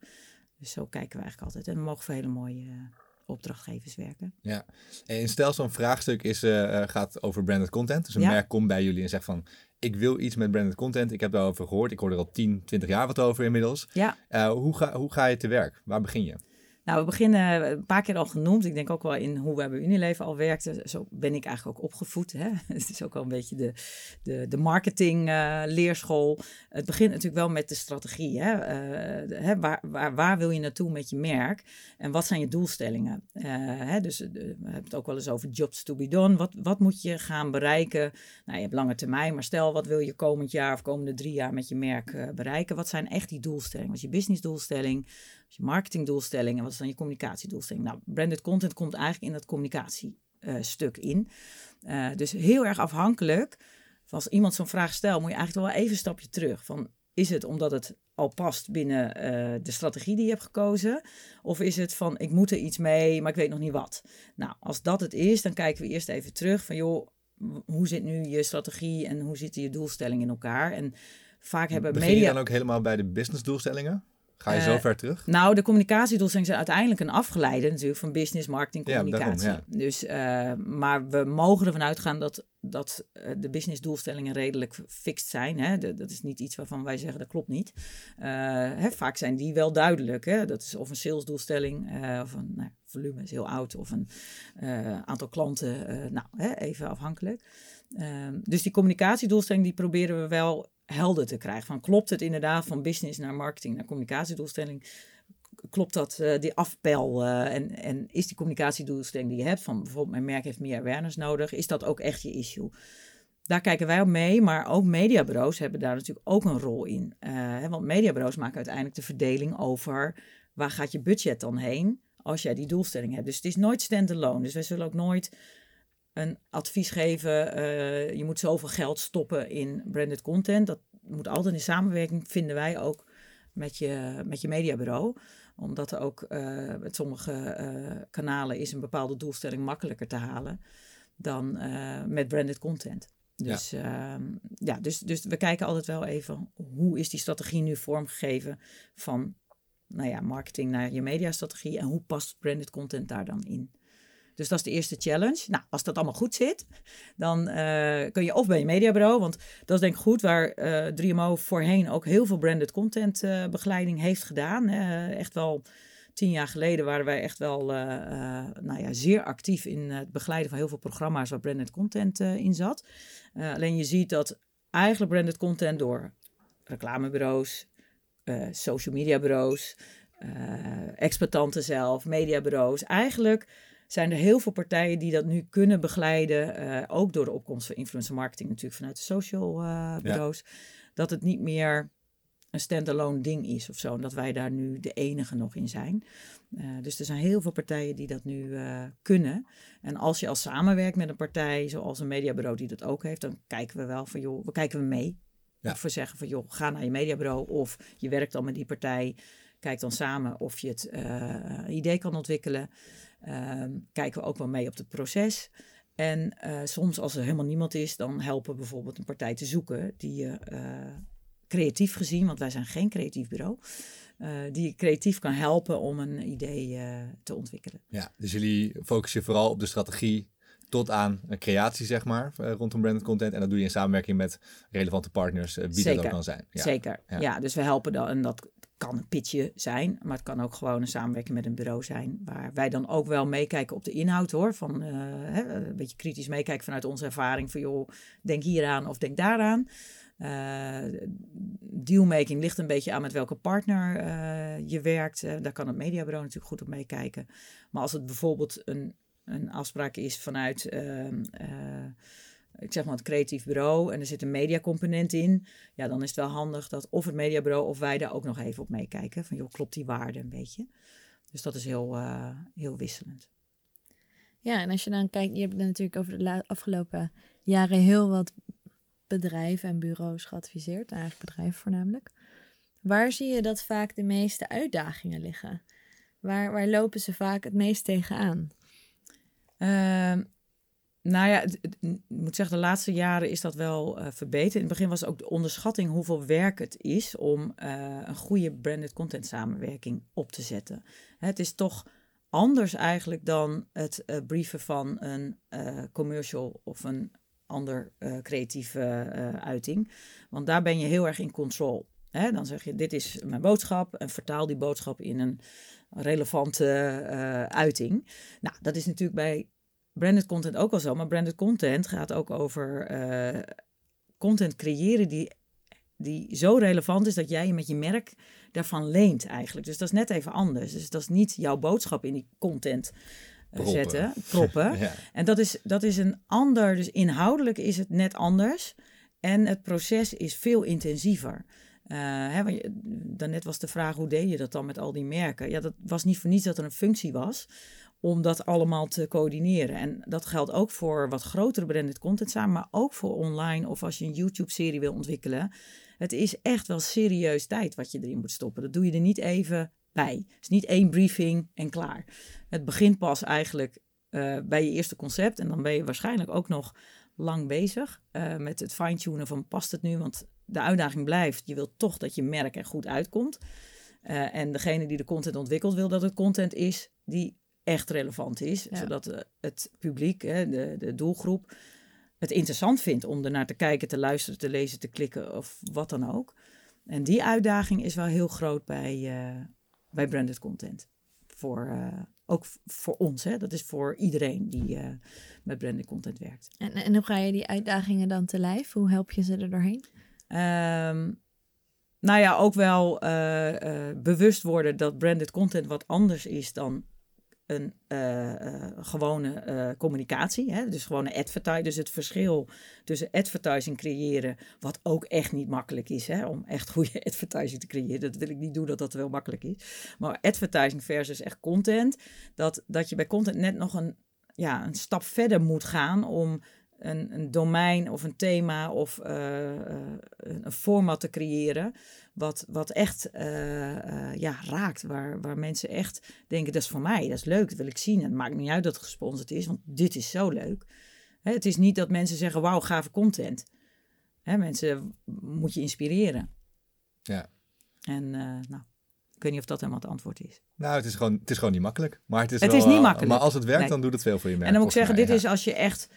A: Dus zo kijken we eigenlijk altijd. En we mogen voor hele mooie opdrachtgevers werken.
B: Ja, en stel zo'n vraagstuk is, uh, gaat over branded content. Dus een merk komt bij jullie en zegt van, ik wil iets met branded content. Ik heb daarover gehoord. Ik hoor er al 10, 20 jaar wat over inmiddels. Ja. Uh, hoe, ga, hoe ga je te werk? Waar begin je?
A: Nou, we beginnen een paar keer al genoemd. Ik denk ook wel in hoe we bij Unilever al werkten. Zo ben ik eigenlijk ook opgevoed. Hè? Het is ook wel een beetje de, de, de marketing uh, leerschool. Het begint natuurlijk wel met de strategie. Hè? Uh, hè? Waar, waar, wil je naartoe met je merk? En wat zijn je doelstellingen? Hè? Dus we hebben het ook wel eens over jobs to be done. Wat, wat moet je gaan bereiken? Nou, je hebt lange termijn, maar stel wat wil je komend jaar of komende drie jaar met je merk bereiken? Wat zijn echt die doelstellingen? Wat is je businessdoelstelling? Je marketingdoelstellingen, wat is dan je communicatiedoelstelling? Nou, branded content komt eigenlijk in dat communicatiestuk in. Uh, dus heel erg afhankelijk. Als iemand zo'n vraag stelt, moet je eigenlijk wel even een stapje terug. Van, is het omdat het al past binnen uh, de strategie die je hebt gekozen? Of is het van, ik moet er iets mee, maar ik weet nog niet wat? Nou, als dat het is, dan kijken we eerst even terug van, joh, hoe zit nu je strategie en hoe zitten je doelstellingen in elkaar? En vaak hebben
B: Begin
A: media...
B: je dan ook helemaal bij de businessdoelstellingen? Ga je zo eh, ver terug?
A: Nou, de communicatiedoelstellingen zijn uiteindelijk een afgeleide natuurlijk van business, marketing, communicatie. Ja, Dus, uh, maar we mogen ervan uitgaan dat, dat uh, de businessdoelstellingen redelijk fixed zijn. Hè? dat is niet iets waarvan wij zeggen dat klopt niet. Hè, vaak zijn die wel duidelijk. Hè? Dat is of een salesdoelstelling of een nou, volume is heel oud of een aantal klanten. nou, hè, even afhankelijk. Ehm, dus die communicatiedoelstelling die proberen we wel helder te krijgen. Van klopt het inderdaad van business naar marketing naar communicatiedoelstelling? Klopt dat, uh, die afpel uh, en, en is die communicatiedoelstelling die je hebt, van bijvoorbeeld mijn merk heeft meer awareness nodig, is dat ook echt je issue? Daar kijken wij op mee, maar ook mediabureaus hebben daar natuurlijk ook een rol in. Hè, want mediabureaus maken uiteindelijk de verdeling over waar gaat je budget dan heen als jij die doelstelling hebt. Dus het is nooit stand-alone. Dus wij zullen ook nooit een advies geven. Uh, je moet zoveel geld stoppen in branded content. Dat moet altijd in samenwerking, vinden wij ook, met je, met je mediabureau. Omdat er ook uh, met sommige uh, kanalen is een bepaalde doelstelling makkelijker te halen dan met branded content. Dus, ja. Ehm, ja, dus, dus we kijken altijd wel even hoe is die strategie nu vormgegeven van nou ja, marketing naar je mediastrategie en hoe past branded content daar dan in. Dus dat is de eerste challenge. Nou, als dat allemaal goed zit, dan uh, kun je of bij je mediabureau, want dat is denk ik goed waar uh, eh, 3MO voorheen ook heel veel branded content uh, begeleiding heeft gedaan. echt wel tien jaar geleden waren wij echt wel nou ja, zeer actief in het begeleiden van heel veel programma's waar branded content in zat. alleen je ziet dat eigenlijk branded content door reclamebureaus, social media bureaus, exploitanten zelf, mediabureaus, eigenlijk zijn er heel veel partijen die dat nu kunnen begeleiden. Uh, ook door de opkomst van influencer marketing natuurlijk vanuit de social uh, bureaus. Dat het niet meer een standalone ding is of zo. En dat wij daar nu de enige nog in zijn. Uh, dus er zijn heel veel partijen die dat nu kunnen. En als je al samenwerkt met een partij, zoals een mediabureau die dat ook heeft, dan kijken we wel van joh, we kijken we mee. Ja. Of we zeggen van joh, ga naar je mediabureau of je werkt al met die partij. Kijk dan samen of je het idee kan ontwikkelen. Um, kijken we ook wel mee op het proces. En uh, soms als er helemaal niemand is, dan helpen we bijvoorbeeld een partij te zoeken die je uh, creatief gezien, want wij zijn geen creatief bureau, uh, die je creatief kan helpen om een idee te ontwikkelen.
B: Ja, dus jullie focussen vooral op de strategie tot aan een creatie, zeg maar, rondom branded content. En dat doe je in samenwerking met relevante partners, wie Zeker. dat ook kan zijn.
A: Ja. Zeker, ja. ja. Dus we helpen dan, en dat kan een pitje zijn, maar het kan ook gewoon een samenwerking met een bureau zijn. Waar wij dan ook wel meekijken op de inhoud hoor. Van uh, hè, een beetje kritisch meekijken vanuit onze ervaring. Van joh, denk hieraan of denk daaraan. Uh, dealmaking ligt een beetje aan met welke partner uh, je werkt. daar kan het mediabureau natuurlijk goed op meekijken. Maar als het bijvoorbeeld een, een afspraak is vanuit ehm, ik zeg maar het creatief bureau en er zit een mediacomponent in, ja, dan is het wel handig dat of het mediabureau of wij daar ook nog even op meekijken. Van joh, klopt die waarde een beetje? Dus dat is heel, uh, heel wisselend.
C: Ja, en als je dan kijkt, je hebt natuurlijk over de afgelopen jaren heel wat bedrijven en bureaus geadviseerd, eigenlijk bedrijven voornamelijk. Waar zie je dat vaak de meeste uitdagingen liggen? Waar, waar lopen ze vaak het meest tegenaan?
A: Ehm, nou ja, ik moet zeggen, de laatste jaren is dat wel uh, verbeterd. In het begin was ook de onderschatting hoeveel werk het is om uh, een goede branded content samenwerking op te zetten. Het is toch anders eigenlijk dan het uh, brieven van een commercial of een ander creatieve uiting. Want daar ben je heel erg in control. Dan zeg je, dit is mijn boodschap en vertaal die boodschap in een relevante uiting. Nou, dat is natuurlijk bij branded content ook al zo, maar branded content gaat ook over uh, content creëren die, die zo relevant is dat jij je met je merk daarvan leent eigenlijk. Dus dat is net even anders. Dus dat is niet jouw boodschap in die content uh, zetten, proppen. ja. En dat is, dat is een ander, dus inhoudelijk is het net anders. En het proces is veel intensiever. Uh, hè, want je, daarnet was de vraag, hoe deed je dat dan met al die merken? Ja, dat was niet voor niets dat er een functie was om dat allemaal te coördineren. En dat geldt ook voor wat grotere branded content samen, maar ook voor online of als je een YouTube-serie wil ontwikkelen. Het is echt wel serieus tijd wat je erin moet stoppen. Dat doe je er niet even bij. Het is niet één briefing en klaar. Het begint pas eigenlijk uh, bij je eerste concept en dan ben je waarschijnlijk ook nog lang bezig uh, met het fine-tunen van past het nu, want de uitdaging blijft. Je wilt toch dat je merk er goed uitkomt. Uh, en degene die de content ontwikkelt wil dat het content is die echt relevant is. Zodat uh, het publiek, hè, de, de doelgroep, het interessant vindt om er naar te kijken, te luisteren, te lezen, te klikken of wat dan ook. En die uitdaging is wel heel groot bij, uh, bij branded content. Voor, uh, ook voor ons, hè? dat is voor iedereen die met branded content werkt.
C: En, en hoe ga je die uitdagingen dan te lijf? Hoe help je ze er doorheen?
A: Um, nou ja, ook wel bewust worden dat branded content wat anders is dan een uh, uh, gewone uh, communicatie. Hè? Dus gewone advertising. Dus het verschil tussen advertising creëren, wat ook echt niet makkelijk is. Hè? Om echt goede advertising te creëren. Dat wil ik niet doen dat dat wel makkelijk is. Maar advertising versus echt content. Dat, dat je bij content net nog een, ja, een stap verder moet gaan om een, een domein of een thema of uh, uh, een format te creëren. Wat, wat echt uh, ja, raakt. Waar, waar mensen echt denken: dat is voor mij, dat is leuk, dat wil ik zien. En het maakt niet uit dat het gesponsord is, want dit is zo leuk. Hè, het is niet dat mensen zeggen: wauw, gave content. Hè, mensen moet je inspireren.
B: Ja.
A: En nou. Ik weet niet of dat helemaal het antwoord is.
B: Nou, het is gewoon, het is gewoon niet makkelijk. Maar het is,
A: het
B: wel,
A: is niet makkelijk.
B: Maar als het werkt, nee. dan doet het veel voor je merk.
A: En dan moet ik zeggen,
B: mij,
A: dit is als je echt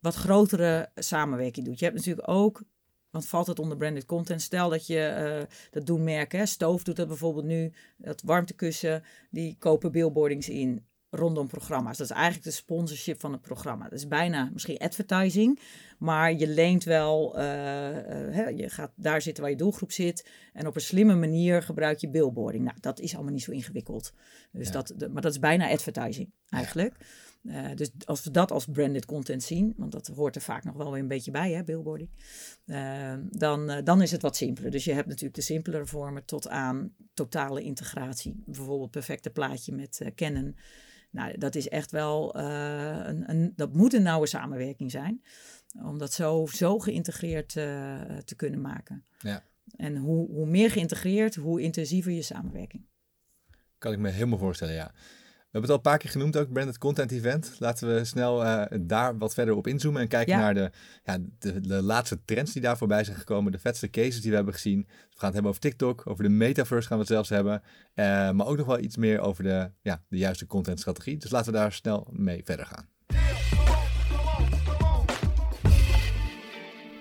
A: wat grotere samenwerking doet. Je hebt natuurlijk ook, want valt het onder branded content, stel dat je, uh, dat doen merken, hè? Stoof doet dat bijvoorbeeld nu, dat warmtekussen, die kopen billboardings in rondom programma's. Dat is eigenlijk de sponsorship van het programma. Dat is bijna misschien advertising, maar je leent wel, uh, uh, hè, je gaat daar zitten waar je doelgroep zit en op een slimme manier gebruik je billboarding. Nou, dat is allemaal niet zo ingewikkeld. Dus
B: Ja.
A: dat, maar dat is bijna advertising eigenlijk. Eh, dus als we dat als branded content zien, want dat hoort er vaak nog wel weer een beetje bij, hè, billboarding, eh, dan, eh, dan is het wat simpeler. Dus je hebt natuurlijk de simpelere vormen tot aan totale integratie. Bijvoorbeeld perfecte plaatje met Canon. Nou, dat is echt wel een, een, dat moet een nauwe samenwerking zijn, om dat zo, zo geïntegreerd te kunnen maken.
B: Ja.
A: En hoe, hoe meer geïntegreerd, hoe intensiever je samenwerking.
B: Kan ik me helemaal voorstellen, ja. We hebben het al een paar keer genoemd ook, Branded Content Event. Laten we snel eh, daar wat verder op inzoomen en kijken
A: Ja.
B: naar de, ja, de, de laatste trends die daar voorbij zijn gekomen. De vetste cases die we hebben gezien. Dus we gaan het hebben over TikTok, over de metaverse gaan we het zelfs hebben. Eh, maar ook nog wel iets meer over de, ja, de juiste contentstrategie. Dus laten we daar snel mee verder gaan.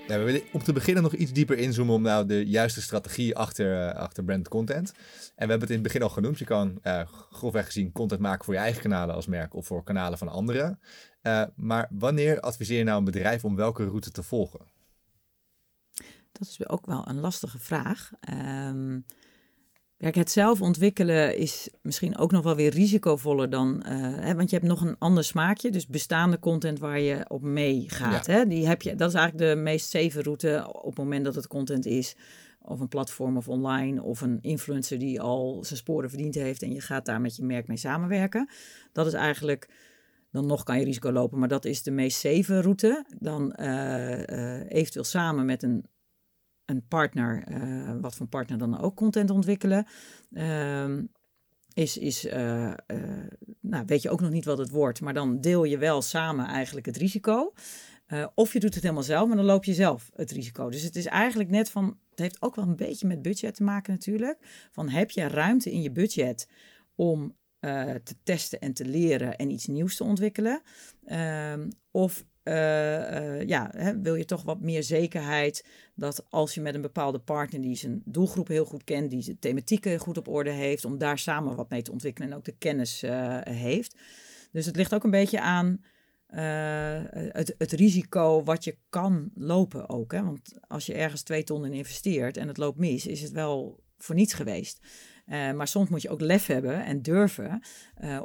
B: We willen om te beginnen nog iets dieper inzoomen om nou de juiste strategie achter, eh, achter brand content. En we hebben het in het begin al genoemd. Je kan eh, grofweg gezien content maken voor je eigen kanalen als merk of voor kanalen van anderen. Eh, maar wanneer adviseer je nou een bedrijf om welke route te volgen?
A: Dat is ook wel een lastige vraag. Ehm, kijk, het zelf ontwikkelen is misschien ook nog wel weer risicovoller dan... eh, hè, want je hebt nog een ander smaakje. Dus bestaande content waar je op meegaat.
B: Ja.
A: Hè? Die heb je, dat is eigenlijk de meest safe route op het moment dat het content is. Of een platform of online. Of een influencer die al zijn sporen verdiend heeft. En je gaat daar met je merk mee samenwerken. Dat is eigenlijk dan nog kan je risico lopen, maar dat is de meest safe route. Dan uh, eventueel samen met een, een partner, wat voor partner dan ook, content ontwikkelen. Ehm, is, is nou, weet je ook nog niet wat het wordt, maar dan deel je wel samen eigenlijk het risico. of je doet het helemaal zelf, maar dan loop je zelf het risico. Dus het is eigenlijk net van, het heeft ook wel een beetje met budget te maken natuurlijk. Van heb je ruimte in je budget om te testen en te leren en iets nieuws te ontwikkelen? Um, of ja, hè, wil je toch wat meer zekerheid dat als je met een bepaalde partner die zijn doelgroep heel goed kent, die zijn thematieken goed op orde heeft, om daar samen wat mee te ontwikkelen en ook de kennis heeft. Dus het ligt ook een beetje aan het, het, risico wat je kan lopen ook. Hè? Want als je ergens twee ton in investeert en het loopt mis, is het wel voor niets geweest. Maar soms moet je ook lef hebben en durven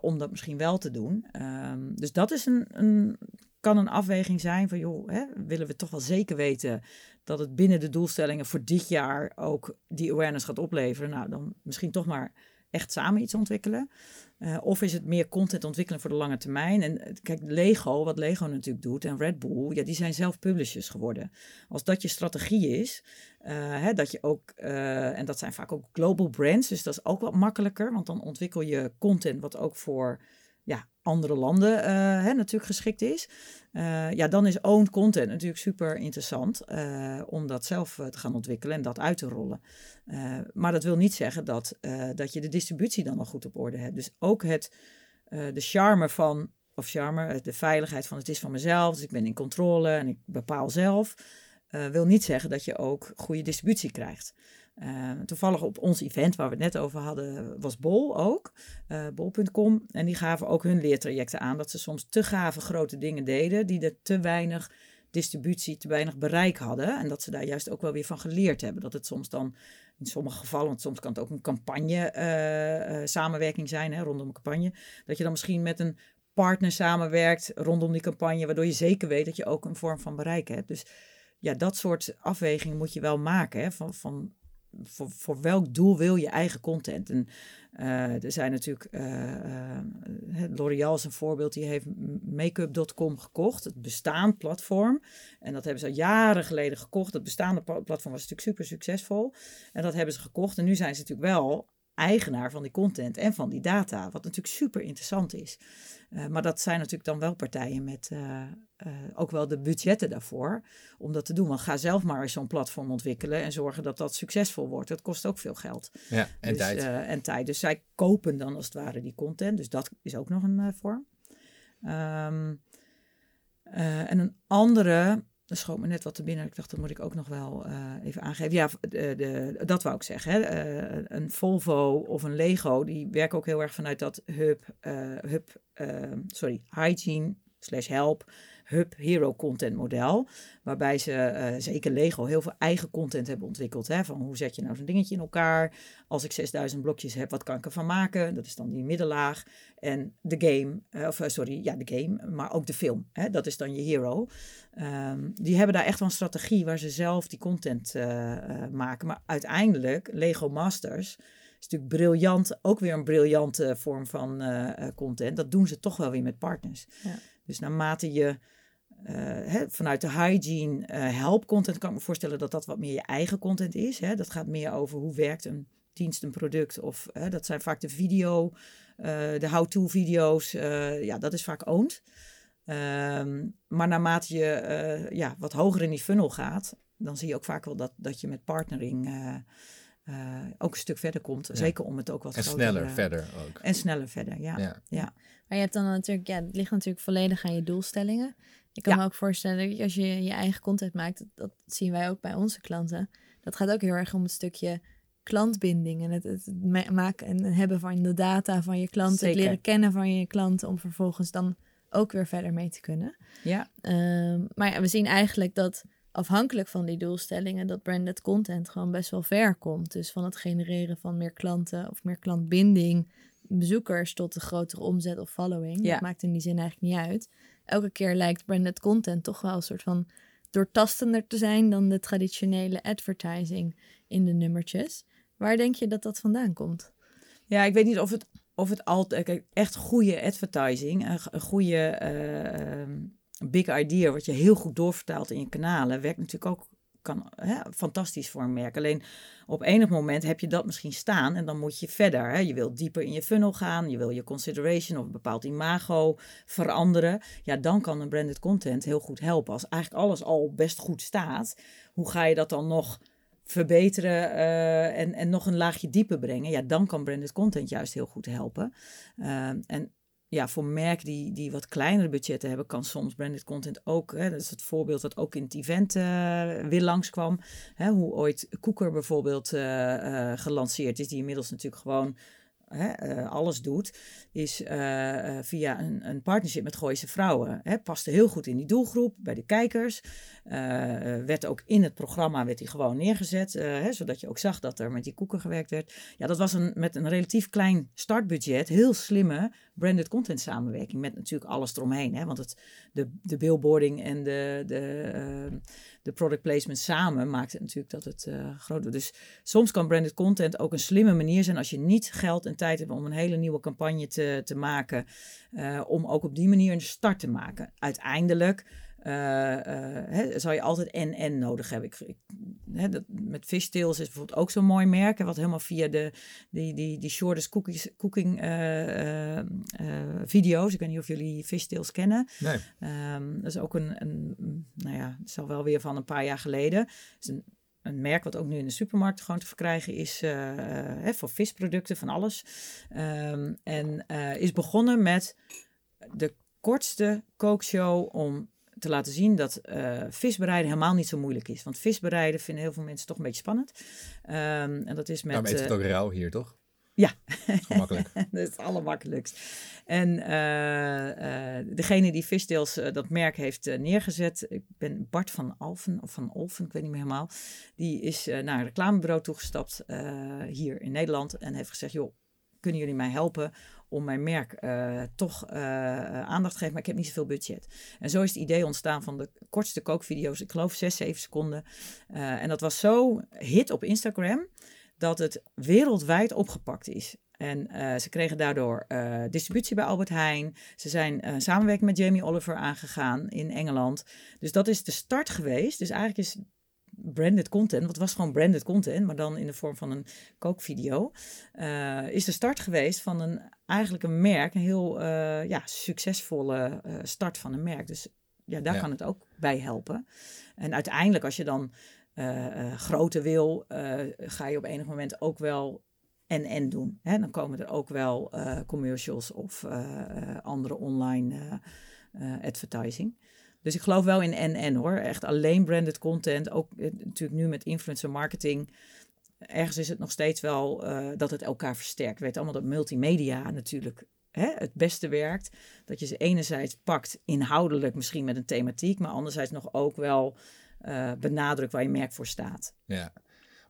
A: om dat misschien wel te doen. Um, dus dat is een, een, kan een afweging zijn van, joh, hè, willen we toch wel zeker weten dat het binnen de doelstellingen voor dit jaar ook die awareness gaat opleveren? Nou, dan misschien toch maar echt samen iets ontwikkelen. Uh, of is het meer content ontwikkelen voor de lange termijn? En kijk, Lego, wat Lego natuurlijk doet, en Red Bull, ja, die zijn zelf publishers geworden. Als dat je strategie is, uh, hè, dat je ook, en dat zijn vaak ook global brands, dus dat is ook wat makkelijker, want dan ontwikkel je content wat ook voor ja, andere landen uh, hè, natuurlijk geschikt is. Uh, ja, dan is owned content natuurlijk super interessant uh, om dat zelf te gaan ontwikkelen en dat uit te rollen. maar dat wil niet zeggen dat, dat je de distributie dan al goed op orde hebt. Dus ook het, de charme van, of charme, de veiligheid van het is van mezelf, dus ik ben in controle en ik bepaal zelf, wil niet zeggen dat je ook goede distributie krijgt. Uh, toevallig op ons event waar we het net over hadden, was Bol ook, uh, bol.com. En die gaven ook hun leertrajecten aan dat ze soms te gave grote dingen deden, die er te weinig distributie, te weinig bereik hadden. En dat ze daar juist ook wel weer van geleerd hebben. Dat het soms dan, in sommige gevallen, want soms kan het ook een campagne uh, samenwerking zijn hè, rondom een campagne, dat je dan misschien met een partner samenwerkt rondom die campagne, waardoor je zeker weet dat je ook een vorm van bereik hebt. Dus ja, dat soort afwegingen moet je wel maken. Hè, van, van voor, voor welk doel wil je eigen content? En uh, er zijn natuurlijk, uh, uh, L'Oreal is een voorbeeld, die heeft makeup.com gekocht, het bestaand platform. En dat hebben ze al jaren geleden gekocht. Het bestaande platform was natuurlijk super succesvol. En dat hebben ze gekocht. En nu zijn ze natuurlijk wel eigenaar van die content en van die data, wat natuurlijk super interessant is. Uh, maar dat zijn natuurlijk dan wel partijen met uh, uh, ook wel de budgetten daarvoor om dat te doen. Want ga zelf maar eens zo'n platform ontwikkelen en zorgen dat dat succesvol wordt. Dat kost ook veel geld.
B: Ja, en
A: dus,
B: tijd.
A: en tijd. Dus zij kopen dan als het ware die content. Dus dat is ook nog een vorm. Um, en een andere schoot me net wat te binnen. Ik dacht, dat moet ik ook nog wel uh, even aangeven. Ja, de, de, dat wou ik zeggen. Hè. Uh, een Volvo of een Lego, die werken ook heel erg vanuit dat hub, hub sorry, hygiene slash help hub hero content model. Waarbij ze, uh, zeker Lego, heel veel eigen content hebben ontwikkeld. Hè? Van hoe zet je nou zo'n dingetje in elkaar? Als ik 6000 blokjes heb, wat kan ik ervan maken? Dat is dan die middenlaag. En de game, uh, of sorry, ja, de game, maar ook de film. Hè? Dat is dan je hero. Um, die hebben daar echt wel een strategie waar ze zelf die content maken. Maar uiteindelijk, Lego Masters is natuurlijk briljant, ook weer een briljante vorm van content. Dat doen ze toch wel weer met partners. Ja. Dus naarmate je uh, hè, vanuit de hygiene uh, help content kan ik me voorstellen dat dat wat meer je eigen content is. Hè. Dat gaat meer over hoe werkt een dienst, een product. Of hè, dat zijn vaak de video, uh, de how-to video's. ja, dat is vaak owned. Um, maar naarmate je ja, wat hoger in die funnel gaat, dan zie je ook vaak wel dat, dat je met partnering ook een stuk verder komt. Ja. Zeker om het ook wat
B: en
A: groter...
B: sneller verder ook.
A: En sneller verder, ja. ja. ja.
C: Maar je hebt dan natuurlijk, ja, het ligt natuurlijk volledig aan je doelstellingen. Ik kan me ook voorstellen dat als je je eigen content maakt, dat, dat, zien wij ook bij onze klanten. Dat gaat ook heel erg om het stukje klantbinding en het, het maken en hebben van de data van je klanten, Zeker. het leren kennen van je klanten, om vervolgens dan ook weer verder mee te kunnen.
A: Ja.
C: Um, maar ja, we zien eigenlijk dat afhankelijk van die doelstellingen, dat branded content gewoon best wel ver komt. Dus van het genereren van meer klanten of meer klantbinding, bezoekers tot de grotere omzet of following. Ja. Dat maakt in die zin eigenlijk niet uit elke keer lijkt branded content toch wel een soort van doortastender te zijn dan de traditionele advertising in de nummertjes. Waar denk je dat dat vandaan komt?
A: Ja, ik weet niet of het of het altijd echt goede advertising, een, goede uh, big idea, wat je heel goed doorvertaalt in je kanalen, werkt natuurlijk ook kan, hè, fantastisch voor een merk. Alleen op enig moment heb je dat misschien staan en dan moet je verder. Hè. Je wil dieper in je funnel gaan, je wil je consideration of een bepaald imago veranderen. Ja, dan kan een branded content heel goed helpen. Als eigenlijk alles al best goed staat, hoe ga je dat dan nog verbeteren uh, en, en nog een laagje dieper brengen? Ja, dan kan branded content juist heel goed helpen. Uh, en ja, voor merken die, die wat kleinere budgetten hebben, kan soms branded content ook. Hè, dat is het voorbeeld dat ook in het event uh, weer langskwam. Hè, hoe ooit Koeker bijvoorbeeld uh, uh, gelanceerd is, die inmiddels natuurlijk gewoon alles doet, is via een, een, partnership met Gooise Vrouwen. Hè, paste heel goed in die doelgroep, bij de kijkers. werd ook in het programma werd hij gewoon neergezet, zodat je ook zag dat er met die koeken gewerkt werd. Ja, dat was een, met een relatief klein startbudget, heel slimme branded content samenwerking. Met natuurlijk alles eromheen. Hè, want het, de, de billboarding en de, de, de product placement samen maakt het natuurlijk dat het uh, groot wordt. Dus soms kan branded content ook een slimme manier zijn als je niet geld en tijd hebt om een hele nieuwe campagne te, te maken. Uh, om ook op die manier een start te maken. Uiteindelijk uh, zal je altijd en-en nodig hebben. Ik, ik, hè, dat, met Fishtails is bijvoorbeeld ook zo'n mooi merk. Wat helemaal via de, die, die, die shortest cookies, cooking uh, video's. Ik weet niet of jullie Fishtails kennen.
B: Nee.
A: Um, dat is ook een, een, nou ja, het is al wel weer van een paar jaar geleden. Het is een, een merk wat ook nu in de supermarkt gewoon te verkrijgen is hè, voor visproducten, van alles. Um, en is begonnen met de kortste kookshow om te laten zien dat uh, visbereiden helemaal niet zo moeilijk is. Want visbereiden vinden heel veel mensen toch een beetje spannend. Um, en dat is met...
B: Maar eet het ook rauw hier, toch?
A: Ja.
B: Gemakkelijk.
A: dat is het allermakkelijkst. En uh, uh, degene die Visdeels uh, dat merk heeft neergezet, ik ben Bart van Alfen, of van Olfen, ik weet niet meer helemaal, die is naar een reclamebureau toegestapt hier in Nederland en heeft gezegd, joh, kunnen jullie mij helpen om mijn merk uh, toch uh, aandacht te geven, maar ik heb niet zoveel budget. En zo is het idee ontstaan van de kortste kookvideo's, ik geloof 6, 7 seconden. En dat was zo hit op Instagram dat het wereldwijd opgepakt is. En ze kregen daardoor distributie bij Albert Heijn. Ze zijn samenwerking met Jamie Oliver aangegaan in Engeland. Dus dat is de start geweest. Dus eigenlijk is branded content, wat was gewoon branded content, maar dan in de vorm van een kookvideo, uh, is de start geweest van een eigenlijk een merk, een heel uh, ja, succesvolle uh, start van een merk. Dus ja, daar ja. kan het ook bij helpen. En uiteindelijk, als je dan groter wil, ga je op enig moment ook wel en en doen. Hè? Dan komen er ook wel commercials of andere online advertising. Dus ik geloof wel in en-en hoor. Echt alleen branded content. Ook eh, natuurlijk nu met influencer marketing. Ergens is het nog steeds wel uh, dat het elkaar versterkt. We weten allemaal dat multimedia natuurlijk hè, het beste werkt. Dat je ze enerzijds pakt inhoudelijk misschien met een thematiek. Maar anderzijds nog ook wel uh, benadrukt waar je merk voor staat.
B: Ja.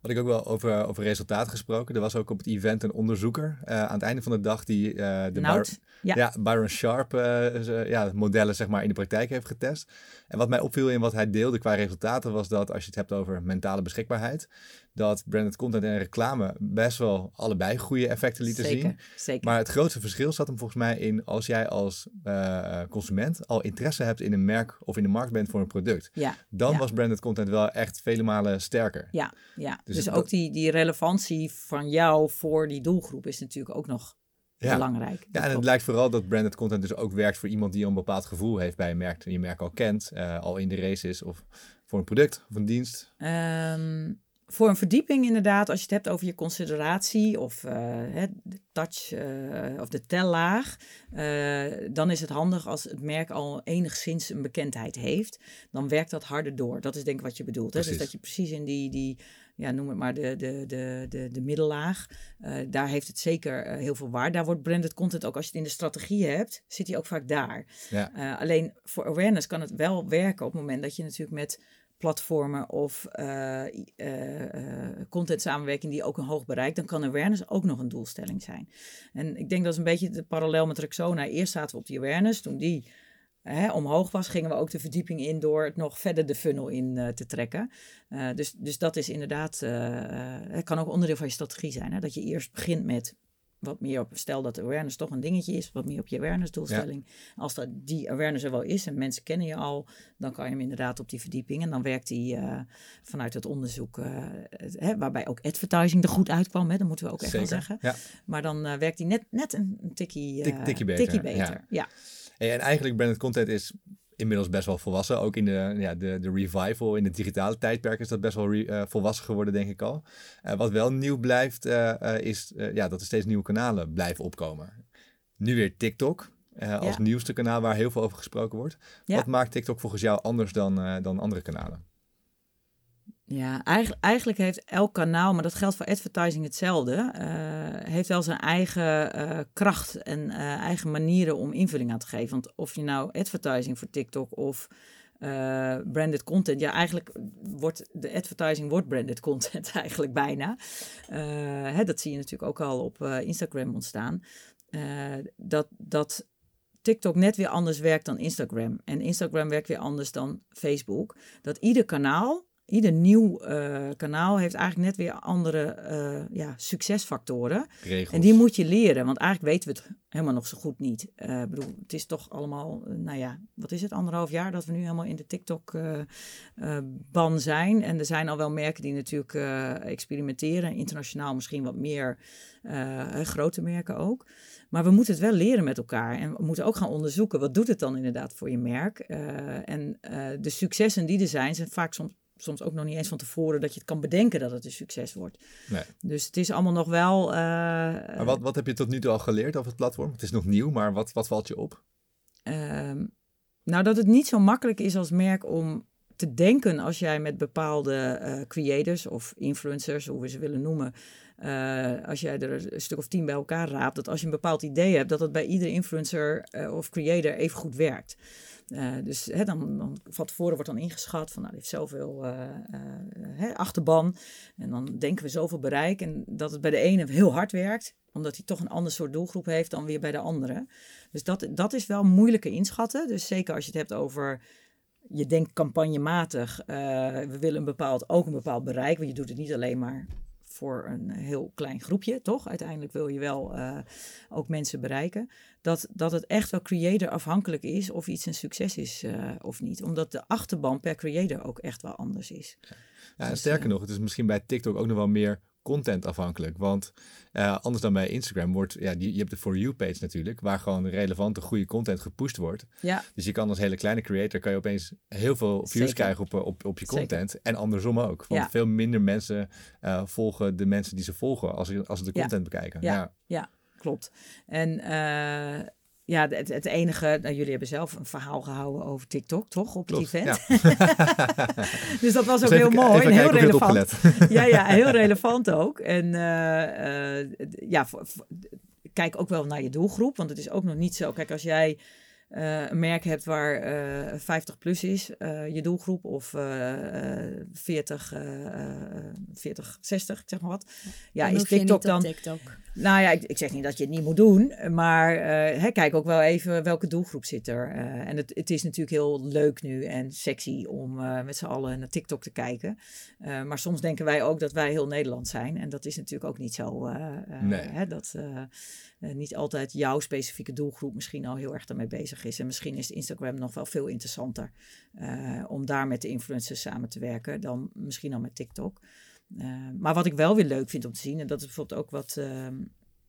B: Wat ik ook wel over, over resultaat gesproken. Er was ook op het event een onderzoeker uh, aan het einde van de dag die uh, de
A: Byron,
B: ja. ja. Byron Sharp uh, ja, modellen zeg maar, in de praktijk heeft getest. En wat mij opviel in wat hij deelde qua resultaten was dat als je het hebt over mentale beschikbaarheid, dat branded content en reclame best wel allebei goede effecten lieten
A: zeker,
B: zien.
A: Zeker.
B: Maar het grootste verschil zat hem volgens mij in als jij als uh, consument al interesse hebt in een merk of in de markt bent voor een product.
A: Ja,
B: dan
A: ja.
B: was branded content wel echt vele malen sterker.
A: Ja, ja. dus, dus ook die, die relevantie van jou voor die doelgroep is natuurlijk ook nog
B: ja.
A: belangrijk.
B: Ja, en het lijkt vooral dat branded content dus ook werkt voor iemand die een bepaald gevoel heeft bij een merk. Die je merk al kent, uh, al in de race is of voor een product of een dienst.
A: Um, voor een verdieping inderdaad, als je het hebt over je consideratie of uh, de touch uh, of de tellaag, uh, dan is het handig als het merk al enigszins een bekendheid heeft. Dan werkt dat harder door. Dat is denk ik wat je bedoelt. Hè? Dus dat je precies in die, die ja, noem het maar de, de, de, de, de middellaag, daar heeft het zeker heel veel waarde. Daar wordt branded content ook, als je het in de strategie hebt, zit hij ook vaak daar.
B: Ja.
A: alleen voor awareness kan het wel werken op het moment dat je natuurlijk met platformen of uh, uh, content samenwerking die ook een hoog bereik, dan kan awareness ook nog een doelstelling zijn. En ik denk dat is een beetje de parallel met Rexona. Eerst zaten we op die awareness, toen die hè, omhoog was, gingen we ook de verdieping in door het nog verder de funnel in te trekken. Dus, dus dat is inderdaad, het kan ook onderdeel van je strategie zijn. Hè? Dat je eerst begint met wat meer op, stel dat awareness toch een dingetje is, wat meer op je awareness doelstelling. Als dat die awareness er wel is en mensen kennen je al, dan kan je hem inderdaad op die verdieping. En dan werkt die uh, vanuit het onderzoek, uh, hè, waarbij ook advertising er goed uitkwam, hè, dat moeten we ook echt wel zeggen.
B: Ja.
A: Maar dan uh, werkt die net, net een, tikkie,
B: Tik, tikkie beter.
A: Tikkie beter. Ja.
B: en eigenlijk branded content is inmiddels best wel volwassen. Ook in de, ja, de, de revival, in het digitale tijdperk is dat best wel re, uh, volwassen geworden, denk ik al. Uh, wat wel nieuw blijft, uh, is ja, dat er steeds nieuwe kanalen blijven opkomen. Nu weer TikTok. als nieuwste kanaal waar heel veel over gesproken wordt. Ja. Wat maakt TikTok volgens jou anders dan, dan andere kanalen?
A: Ja, eigenlijk, eigenlijk heeft elk kanaal, maar dat geldt voor advertising hetzelfde, uh, heeft wel zijn eigen uh, kracht en uh, eigen manieren om invulling aan te geven. Want of je nou advertising voor TikTok of branded content, ja, eigenlijk wordt de advertising wordt branded content eigenlijk bijna. Hè, dat zie je natuurlijk ook al op Instagram ontstaan. dat, dat TikTok net weer anders werkt dan Instagram. En Instagram werkt weer anders dan Facebook. Dat ieder kanaal ieder nieuw uh, kanaal heeft eigenlijk net weer andere uh, ja, succesfactoren.
B: Regels.
A: En die moet je leren, want eigenlijk weten we het helemaal nog zo goed niet. Uh, bedoel, het is toch allemaal, nou ja, wat is het, anderhalf jaar dat we nu helemaal in de TikTok-ban zijn. En er zijn al wel merken die natuurlijk experimenteren, internationaal misschien wat meer, grote merken ook. Maar we moeten het wel leren met elkaar. En we moeten ook gaan onderzoeken, wat doet het dan inderdaad voor je merk? en de successen die er zijn, zijn vaak soms soms ook nog niet eens van tevoren dat je het kan bedenken dat het een succes wordt.
B: Nee.
A: Dus het is allemaal nog wel. Uh,
B: maar wat, wat heb je tot nu toe al geleerd over het platform? Het is nog nieuw, maar wat, wat valt je op?
A: Uh, nou, dat het niet zo makkelijk is als merk om te denken als jij met bepaalde uh, creators of influencers, hoe we ze willen noemen, uh, als jij er een stuk of tien bij elkaar raapt, dat als je een bepaald idee hebt, dat het bij iedere influencer uh, of creator even goed werkt. Uh, dus dan, dan van tevoren wordt dan ingeschat van nou, heeft zoveel uh, uh, achterban. En dan denken we zoveel bereik. En dat het bij de ene heel hard werkt, omdat hij toch een ander soort doelgroep heeft dan weer bij de andere. Dus dat, dat is wel moeilijker inschatten. Dus zeker als je het hebt over. Je denkt campagnematig, we willen een bepaald, ook een bepaald bereik. Want je doet het niet alleen maar voor een heel klein groepje, toch? Uiteindelijk wil je wel uh, ook mensen bereiken. Dat, dat het echt wel creator afhankelijk is of iets een succes is uh, of niet. Omdat de achterban per creator ook echt wel anders is.
B: Ja, dus, sterker uh, nog, het is misschien bij TikTok ook nog wel meer content afhankelijk. Want uh, anders dan bij Instagram wordt, ja, die, je hebt de For You page natuurlijk, waar gewoon relevante, goede content gepusht wordt.
A: Ja.
B: Dus je kan als hele kleine creator, kan je opeens heel veel views
A: Zeker.
B: krijgen op, op, op je content.
A: Zeker.
B: En andersom ook. Want
A: Ja.
B: veel minder mensen uh, volgen de mensen die ze volgen als, ze- als ze de content bekijken.
A: Ja.
B: Ja.
A: Ja, klopt. En eh, ja, het, het enige, nou, jullie hebben zelf een verhaal gehouden over TikTok, toch? Op het
B: Klopt,
A: event.
B: ja.
A: dus dat was ook
B: Dus
A: heel mooi en heel relevant. ja, ja, heel relevant ook. En eh, eh, ja, kijk ook wel naar je doelgroep, want het is ook nog niet zo. Kijk, als jij eh, een merk hebt waar eh 50 plus is, eh, je doelgroep, of eh, eh, 40, eh, eh, 40, 60, ik zeg maar wat. Ja,
C: Dan
A: is
C: hoef je niet
A: TikTok
C: op
A: dan
C: TikTok.
A: nou ja, ik, ik zeg niet dat je het niet moet doen, maar eh, hè, kijk ook wel even welke doelgroep zit er. Eh, en het, het is natuurlijk heel leuk nu en sexy om eh, met z'n allen naar TikTok te kijken. Eh, maar soms denken wij ook dat wij heel Nederland zijn. En dat is natuurlijk ook niet zo. eh, eh,
B: Nee.
A: hè, dat eh, niet altijd jouw specifieke doelgroep misschien al heel erg daarmee bezig is. En misschien is Instagram nog wel veel interessanter eh, om daar met de influencers samen te werken dan misschien al met TikTok. Eh, maar wat ik wel weer leuk vind om te zien, en dat is bijvoorbeeld ook wat ehm,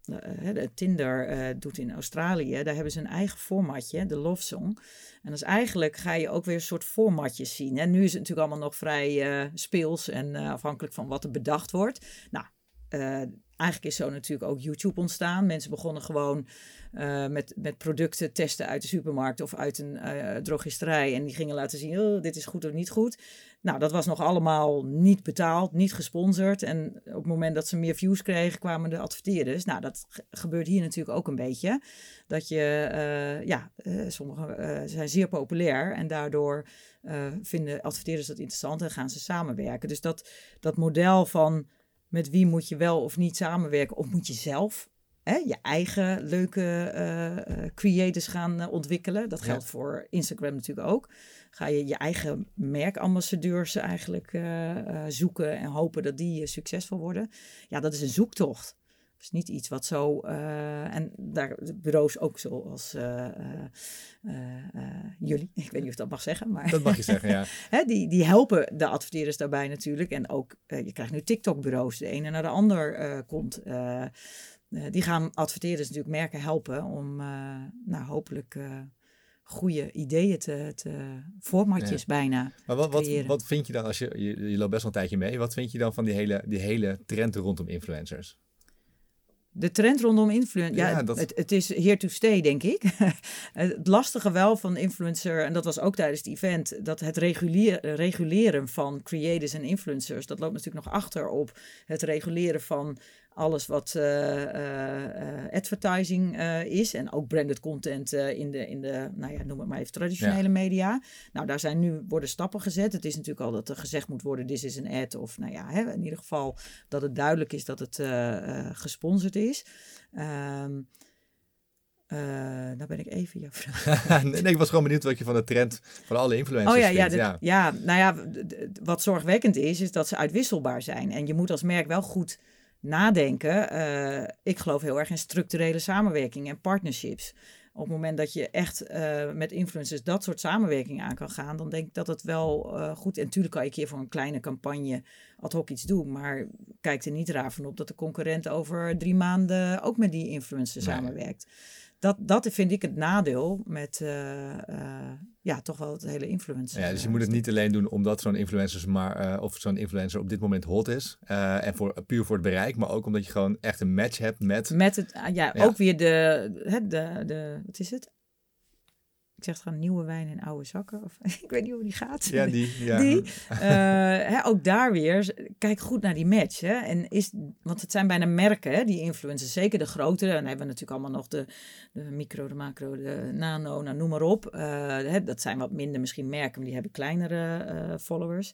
A: eh, de Tinder doet in Australië, daar hebben ze een eigen formatje, de Love Song. En is eigenlijk, ga je ook weer een soort formatjes zien. En nu is het natuurlijk allemaal nog vrij speels en afhankelijk van wat er bedacht wordt. Nou, eh, eigenlijk is zo natuurlijk ook YouTube ontstaan. Mensen begonnen gewoon eh, met, met producten testen uit de supermarkt of uit een eh, drogisterij. En die gingen laten zien, oh, dit is goed of niet goed. Nou, dat was nog allemaal niet betaald, niet gesponsord. En op het moment dat ze meer views kregen, kwamen de adverteerders. Nou, dat ge- gebeurt hier natuurlijk ook een beetje. Dat je, ja, sommige eh, zijn zeer populair. En daardoor vinden adverteerders dat interessant en gaan ze samenwerken. Dus dat, dat model van met wie moet je wel of niet samenwerken, of moet je zelf hè, je eigen leuke eh, eh, creators gaan eh, ontwikkelen. Dat
B: Ja.
A: geldt voor Instagram natuurlijk ook. Ga je je eigen merkambassadeurs eigenlijk zoeken en hopen dat die succesvol worden. Ja, dat is een zoektocht. Is niet iets wat zo. eh, en daar de bureaus ook zoals eh, eh, eh, jullie. Ik weet niet of dat mag zeggen, maar.
B: Dat mag je zeggen, ja.
A: Hè, die, die helpen de adverteerders daarbij natuurlijk. En ook, je krijgt nu TikTok-bureaus, de ene naar de ander komt. die gaan adverteerders natuurlijk merken helpen om nou, hopelijk goede ideeën te, te formatjes bijna.
B: Maar wat, wat, wat vind je dan als je, je, je loopt best wel een tijdje mee, wat vind je dan van die hele, die hele trend rondom influencers?
A: De trend rondom influencer, ja,
B: Ja, dat-
A: het, het is here to stay, denk ik. het lastige wel van influencer, en dat was ook tijdens het event, dat het regulier, reguleren van creators en influencers, dat loopt natuurlijk nog achter op het reguleren van alles wat eh, eh, advertising eh, is. En ook branded content in, de, in de, nou ja, noem het maar even, traditionele media. Nou, daar zijn nu, worden stappen gezet. Het is natuurlijk al dat er gezegd moet worden, dit is een ad. Of nou ja, hè, in ieder geval dat het duidelijk is dat het gesponsord is. Eh, nou ben ik even jouw vraag.
B: nee, ik was gewoon benieuwd wat je van de trend van alle influencers
A: Oh ja, ja,
B: vindt.
A: dit-
B: ja.
A: ja, nou ja, wat zorgwekkend is, is dat ze uitwisselbaar zijn. En je moet als merk wel goed nadenken. Eh, ik geloof heel erg in structurele samenwerking en partnerships. Op het moment dat je echt eh, met influencers dat soort samenwerking aan kan gaan, dan denk ik dat het wel eh, goed. En natuurlijk kan je een keer voor een kleine campagne ad hoc iets doen. Maar kijk er niet raar van op dat de concurrent over drie maanden ook met die influencer
B: Nee.
A: samenwerkt. Dat, dat vind ik het nadeel met ja, toch wel het hele influencer.
B: Ja, dus je
A: eh,
B: moet het niet alleen doen omdat zo'n influencer, maar, eh, of zo'n influencer op dit moment hot is. eh, en voor, puur voor het bereik, maar ook omdat je gewoon echt een match hebt met...
A: Met het, ah, ja,
B: Ja.
A: ook weer de, hè, de, de, wat is het? Ik zeg nieuwe wijn in oude zakken. Of, ik weet niet hoe die gaat.
B: Ja, die. Ja.
A: Die, Eh, hè, ook daar weer, kijk goed naar die match. Hè? En is, want het zijn bijna merken, hè, die influencers. Zeker de grotere. En dan hebben we natuurlijk allemaal nog de, de micro, de macro, de nano, nou, noem maar op. Eh, hè, dat zijn wat minder misschien merken, maar die hebben kleinere eh, followers.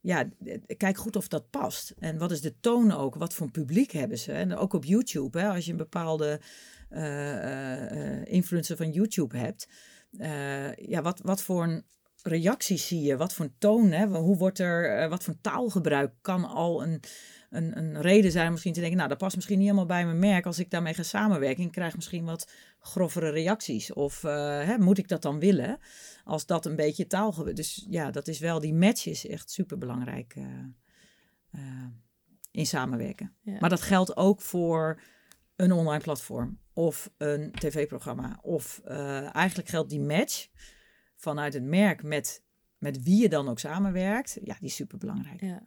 A: Ja, kijk goed of dat past. En wat is de toon ook? Wat voor een publiek hebben ze? En ook op YouTube, hè, als je een bepaalde influencer van YouTube hebt. eh, ja, wat, wat voor een reacties zie je? Wat voor een toon? Hè? Hoe wordt er, eh, wat voor taalgebruik kan al een, een, een reden zijn om misschien te denken, nou, dat past misschien niet helemaal bij mijn merk. Als ik daarmee ga samenwerken, ik krijg misschien wat grovere reacties. Of eh, hè, moet ik dat dan willen? Als dat een beetje taalgebruik. Dus ja, dat is wel, die match is echt super belangrijk in samenwerken.
C: Ja.
A: Maar dat geldt ook voor een online platform of een tv-programma. Of eh, eigenlijk geldt die match vanuit het merk met, met wie je dan ook samenwerkt. Ja, die is super belangrijk.
C: Ja.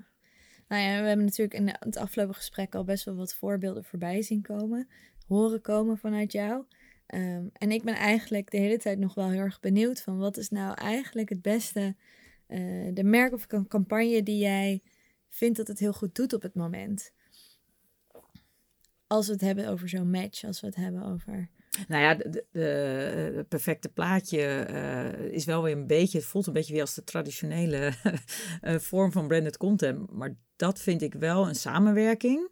C: Nou ja, we hebben natuurlijk in het afgelopen gesprek al best wel wat voorbeelden voorbij zien komen, horen komen vanuit jou. Ehm, en ik ben eigenlijk de hele tijd nog wel heel erg benieuwd van wat is nou eigenlijk het beste, eh, de merk of campagne die jij vindt dat het heel goed doet op het moment. Als we het hebben over zo'n match, als we het hebben over...
A: Nou ja, het perfecte plaatje eh, is wel weer een beetje, het voelt een beetje weer als de traditionele eh, vorm van branded content. Maar dat vind ik wel een samenwerking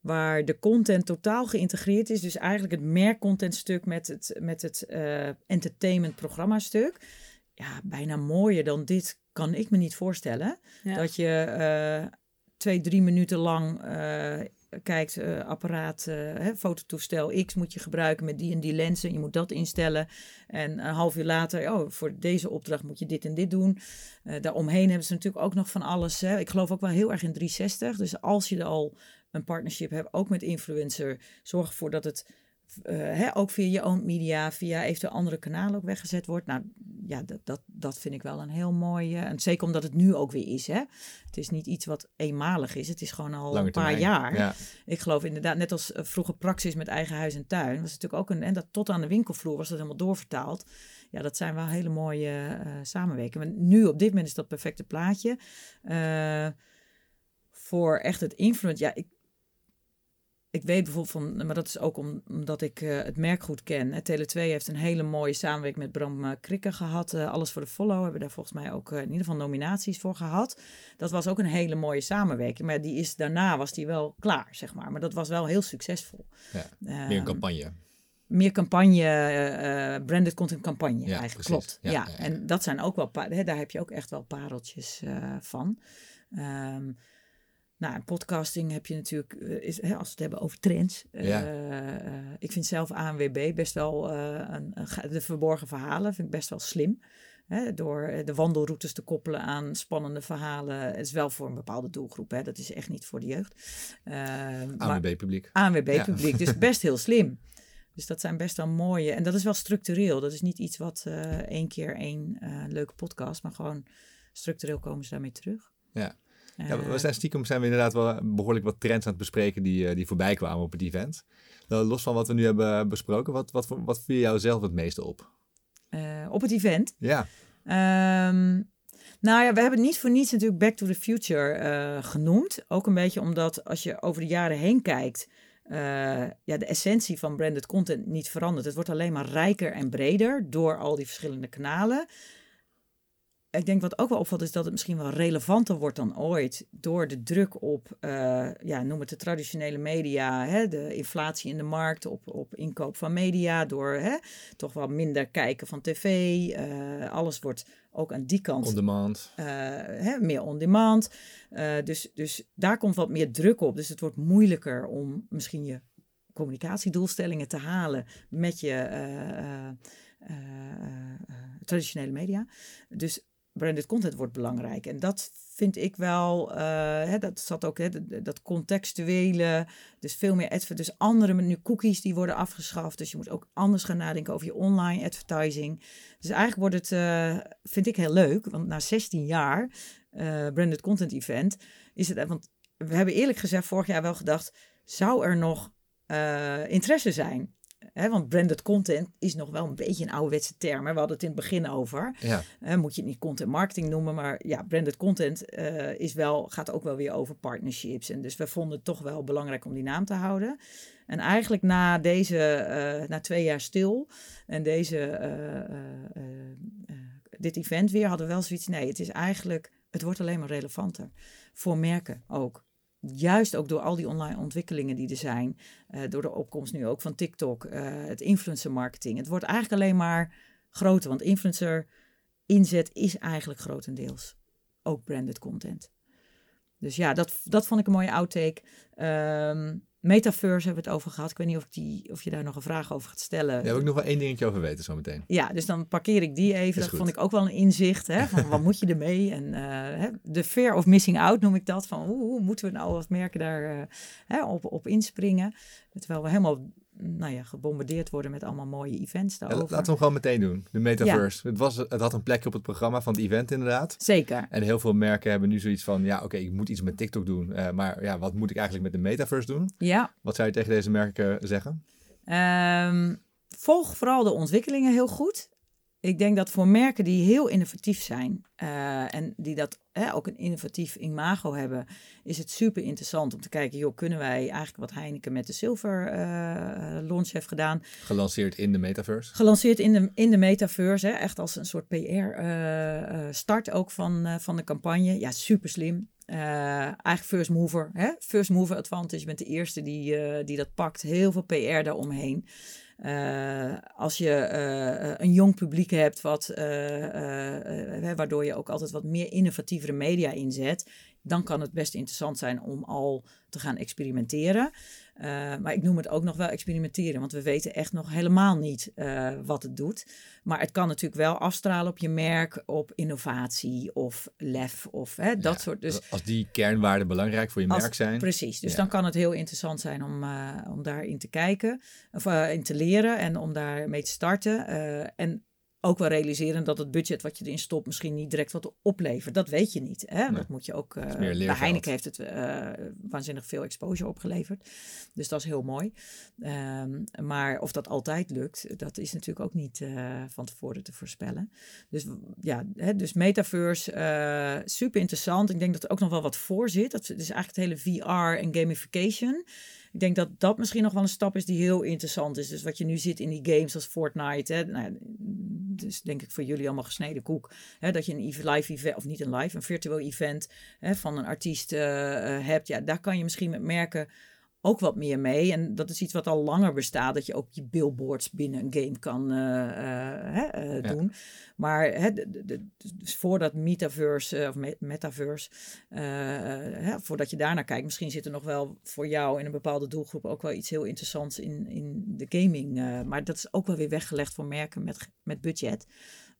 A: waar de content totaal geïntegreerd is. Dus eigenlijk het merkcontentstuk met het, met het eh, entertainment programma stuk. Ja, bijna mooier dan dit kan ik me niet voorstellen.
C: Ja.
A: Dat je twee, drie minuten lang kijkt, eh, apparaat, eh, fototoestel X moet je gebruiken met die en die lenzen. Je moet dat instellen. En een half uur later, oh, voor deze opdracht moet je dit en dit doen. Eh daaromheen hebben ze natuurlijk ook nog van alles. Hè. Ik geloof ook wel heel erg in 360. Dus als je al een partnership hebt, ook met influencer, zorg ervoor dat het eh, hè, ook via je own media, via eventueel andere kanalen ook weggezet wordt. Nou ja, dat, dat, dat vind ik wel een heel mooi. eh, en zeker omdat het nu ook weer is. Hè. Het is niet iets wat eenmalig is. Het is gewoon al
B: Lange
A: een paar
B: termijn.
A: jaar.
B: Ja.
A: Ik geloof inderdaad, net als eh, vroeger praxis met eigen huis en tuin, was het natuurlijk ook een. En dat tot aan de winkelvloer was dat helemaal doorvertaald. Ja, dat zijn wel hele mooie samenwerkingen. Maar nu op dit moment is dat perfecte plaatje. Voor echt het influence. Ja, ik, ik weet bijvoorbeeld van, maar dat is ook om- omdat ik eh, het merk goed ken. hè. Tele2 heeft een hele mooie samenwerking met Bram eh, Krikke gehad. Eh, Alles voor de Follow hebben daar volgens mij ook in ieder geval nominaties voor gehad. Dat was ook een hele mooie samenwerking. Maar die is, daarna was die wel klaar, zeg maar. Maar dat was wel heel succesvol.
B: Ja, Meer een campagne.
A: meer campagne, eh, branded content campagne
B: Ja,
A: eigenlijk.
B: precies.
A: Klopt.
B: Ja,
A: Ja,
B: ja, ja.
A: en dat zijn ook wel, hè, daar heb je ook echt wel pareltjes van. Ehm, Nou, in podcasting heb je natuurlijk, eh, is, hè, als we het hebben over trends. eh,
B: Ja.
A: eh, ik vind zelf ANWB best wel, een, een de verborgen verhalen vind ik best wel slim. Hè, door de wandelroutes te koppelen aan spannende verhalen. Het is wel voor een bepaalde doelgroep, hè. dat is echt niet voor de jeugd. Maar-
B: ANWB-publiek.
A: ANWB-publiek. Dus best heel slim. Dus dat zijn best wel mooie. En dat is wel structureel. Dat is niet iets wat één keer één leuke podcast, maar gewoon structureel komen ze daarmee terug.
B: Ja. Ja,
A: Eh,
B: we zijn stiekem zijn we inderdaad wel behoorlijk wat trends aan het bespreken die, eh, die voorbij kwamen op het event. Nou, los van wat we nu hebben besproken, wat, wat, wat viel jou zelf het meeste op?
A: eh, op het event.
B: Ja,
A: Ehm, nou ja, we hebben niet voor niets natuurlijk Back to the Future eh, genoemd. Ook een beetje omdat als je over de jaren heen kijkt, eh, ja, de essentie van branded content niet verandert. Het wordt alleen maar rijker en breder door al die verschillende kanalen. Ik denk wat ook wel opvalt is dat het misschien wel relevanter wordt dan ooit door de druk op, eh, ja, noem het de traditionele media, hè, de inflatie in de markt, op, op inkoop van media, door hè, toch wel minder kijken van tv. eh, alles wordt ook aan die kant
B: on demand.
A: eh, hè, meer on demand. Dus, dus daar komt wat meer druk op. Dus het wordt moeilijker om misschien je communicatiedoelstellingen te halen met je traditionele media. Dus branded content wordt belangrijk. En dat vind ik wel, eh, hè, dat zat ook, hè, dat- contextuele, dus veel meer dus andere, nu cookies die worden afgeschaft, dus je moet ook anders gaan nadenken over je online advertising. Dus eigenlijk wordt het, eh, vind ik heel leuk, want na 16 jaar eh, branded content event is het, want we hebben eerlijk gezegd vorig jaar wel gedacht, zou er nog interesse zijn? Hè, want branded content is nog wel een beetje een ouderwetse term. Hè? We hadden het in het begin over.
B: Ja,
A: moet je het niet content marketing noemen, maar ja, branded content eh, is wel, gaat ook wel weer over partnerships. En dus we vonden het toch wel belangrijk om die naam te houden. En eigenlijk na deze, eh, na twee jaar stil en deze, eh, dit event weer, hadden we wel zoiets. Nee, het is eigenlijk, het wordt alleen maar relevanter. Voor merken ook. Juist ook door al die online ontwikkelingen die er zijn. eh, door de opkomst nu ook van TikTok, eh, het influencer marketing. Het wordt eigenlijk alleen maar groter. Want influencer inzet is eigenlijk grotendeels ook branded content. Dus ja, dat, dat vond ik een mooie outtake. Ehm Metaverse hebben we het over gehad. Ik weet niet of, ik die, of je daar nog een vraag over gaat stellen.
B: daar wil ik nog wel één dingetje over weten zometeen.
A: Ja, dus dan parkeer ik die even.
B: Is
A: Dat
B: goed.
A: vond ik ook wel een inzicht. Hè, van wat moet je ermee? En eh, de fear of missing out noem ik dat. Van hoe, hoe moeten we nou als merken daar eh, hè, op, op inspringen? Terwijl we helemaal nou ja, gebombardeerd worden met allemaal mooie events daarover.
B: laten we hem gewoon meteen doen. De metaverse. Het, was, het had een plekje op het programma van het event inderdaad.
A: Zeker.
B: En heel veel merken hebben nu zoiets van, ja oké, ik moet iets met TikTok doen. eh, maar ja, wat moet ik eigenlijk met de metaverse doen?
A: Ja,
B: Wat zou je tegen deze merken zeggen?
A: Ehm, volg vooral de ontwikkelingen heel goed. Ik denk dat voor merken die heel innovatief zijn eh, en die dat hè, ook een innovatief imago hebben, is het super interessant om te kijken, joh, kunnen wij eigenlijk wat Heineken met de Silver eh, launch heeft gedaan,
B: Gelanceerd in de metaverse.
A: gelanceerd in de, in de metaverse, hè, echt als een soort PR-start ook van, eh, van de campagne. Ja, super slim. Eh, eigenlijk first mover, hè? first mover advantage. Je bent de eerste die, eh, die dat pakt. Heel veel PR daaromheen. Eh, als je eh, eh, een jong publiek hebt, wat, waardoor je ook altijd wat meer innovatievere media inzet, dan kan het best interessant zijn om al te gaan experimenteren. Eh, maar ik noem het ook nog wel experimenteren, want we weten echt nog helemaal niet eh, wat het doet. Maar het kan natuurlijk wel afstralen op je merk, op innovatie of lef of hè, dat
B: Ja,
A: soort. Dus
B: Als die kernwaarden belangrijk voor je
A: als-
B: merk zijn.
A: Precies, dus
B: Ja.
A: dan kan het heel interessant zijn om, eh, om daarin te kijken, of in te leren en om daarmee te starten. En ook wel realiseren dat het budget wat je erin stopt misschien niet direct wat oplevert. Dat weet je niet. Hè?
B: Nee.
A: Dat moet je ook. bij
B: leergeld.
A: Heineken heeft het eh, waanzinnig veel exposure opgeleverd. Dus dat is heel mooi. Ehm, maar of dat altijd lukt, dat is natuurlijk ook niet eh, van tevoren te voorspellen. Dus ja, hè, dus metaverse, super interessant. Ik denk dat er ook nog wel wat voor zit. Dat is eigenlijk het hele VR en gamification. Ik denk dat dat misschien nog wel een stap is die heel interessant is. Dus wat je nu ziet in die games als Fortnite. Hè, nou, dus denk ik voor jullie allemaal gesneden koek. Hè, dat je een live event, of niet een live, een virtueel event hè, van een artiest eh, eh, hebt. Ja, daar kan je misschien met merken ook wat meer mee. En dat is iets wat al langer bestaat, dat je ook je billboards binnen een game kan uh, hè, uh, doen. Maar hè, de, de, dus voordat metaverse of metaverse, hè, voordat je daarnaar kijkt, misschien zit er nog wel voor jou in een bepaalde doelgroep ook wel iets heel interessants in, in de gaming. maar dat is ook wel weer weggelegd voor merken met, met budget.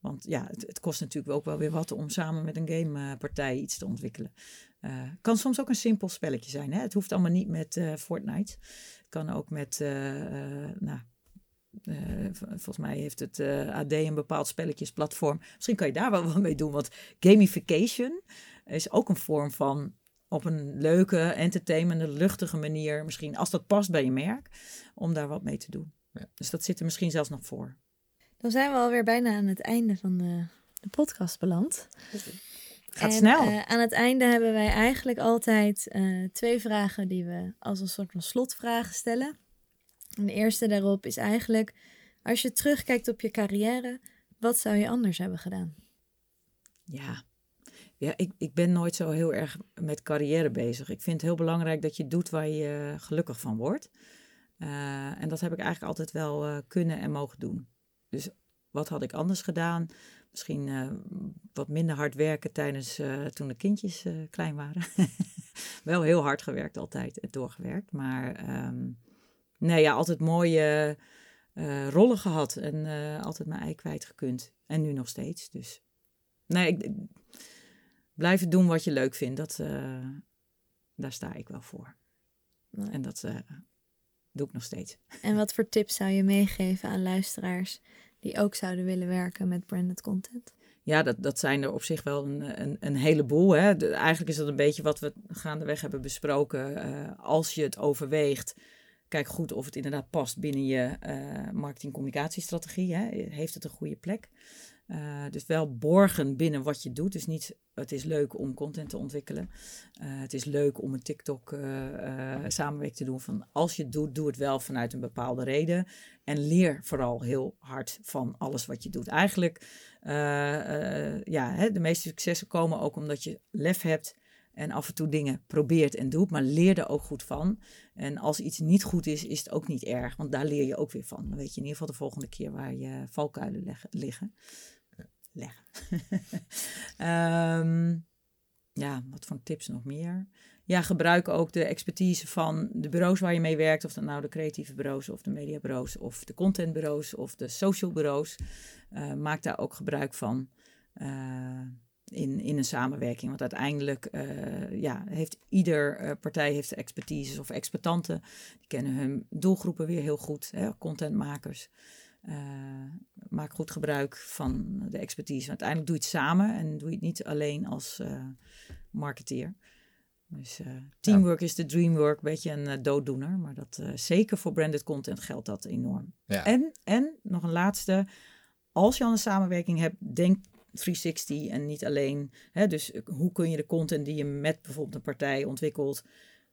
A: Want ja, het, het, kost natuurlijk ook wel weer wat om samen met een gamepartij iets te ontwikkelen. Uh, kan soms ook een simpel spelletje zijn. Hè? Het hoeft allemaal niet met uh, Fortnite. Het kan ook met, uh, nou, volgens mij heeft het AD een bepaald spelletjesplatform. Misschien kan je daar wel wat mee doen, want gamification is ook een vorm van op een leuke, entertainende, luchtige manier, misschien als dat past bij je merk, om daar wat mee te doen. Ja. Dus dat zit er misschien zelfs nog voor.
C: Dan zijn we alweer bijna aan het einde van de, de podcast beland.
A: Gaat snel.
C: Uh, aan het einde hebben wij eigenlijk altijd uh, twee vragen die we als een soort van slotvragen stellen. En de eerste daarop is eigenlijk, als je terugkijkt op je carrière, wat zou je anders hebben gedaan?
A: Ja, ja ik, ik ben nooit zo heel erg met carrière bezig. Ik vind het heel belangrijk dat je doet waar je gelukkig van wordt. Uh, en dat heb ik eigenlijk altijd wel kunnen en mogen doen. Dus wat had ik anders gedaan? Misschien uh, wat minder hard werken tijdens uh, toen de kindjes uh, klein waren. Wel heel hard gewerkt altijd en doorgewerkt. Maar um, nee, ja, altijd mooie rollen gehad. En altijd mijn ei kwijtgekund. En nu nog steeds. Dus nee, ik, blijven doen wat je leuk vindt. Dat, daar sta ik wel voor. Nee. En dat doe ik nog steeds.
C: En wat voor tips zou je meegeven aan luisteraars die ook zouden willen werken met branded content?
A: Ja, dat, dat zijn er op zich wel een, een, een heleboel. Hè. eigenlijk is dat een beetje wat we gaandeweg hebben besproken. Uh, als je het overweegt, kijk goed of het inderdaad past binnen je uh, marketing-communicatiestrategie. Heeft het een goede plek? Uh, dus wel borgen binnen wat je doet. Dus niet, het is leuk om content te ontwikkelen. Uh, het is leuk om een TikTok uh, samenwerking te doen. Van als je het doet, doe het wel vanuit een bepaalde reden. En leer vooral heel hard van alles wat je doet. Eigenlijk, ja, hè, de meeste successen komen ook omdat je lef hebt. En af en toe dingen probeert en doet, maar leer er ook goed van. En als iets niet goed is, is het ook niet erg, want daar leer je ook weer van. Dan weet je in ieder geval de volgende keer waar je valkuilen leggen, liggen leggen. um, ja, wat voor tips nog meer? Ja, gebruik ook de expertise van de bureaus waar je mee werkt. Of dat nou de creatieve bureaus of de mediabureaus of de contentbureaus of de social bureaus. Uh, maak daar ook gebruik van uh, in, in een samenwerking. Want uiteindelijk uh, ja, heeft ieder partij heeft expertise of expertanten. Die kennen hun doelgroepen weer heel goed, hè, contentmakers. Uh, maak goed gebruik van de expertise. Uiteindelijk doe je het samen en doe je het niet alleen als marketeer. Dus teamwork ja. is de dreamwork, een beetje een dooddoener. Maar dat, zeker voor branded content geldt dat enorm.
B: Ja.
A: En, en nog een laatste. Als je al een samenwerking hebt, denk 360 en niet alleen. Hè, dus hoe kun je de content die je met bijvoorbeeld een partij ontwikkelt,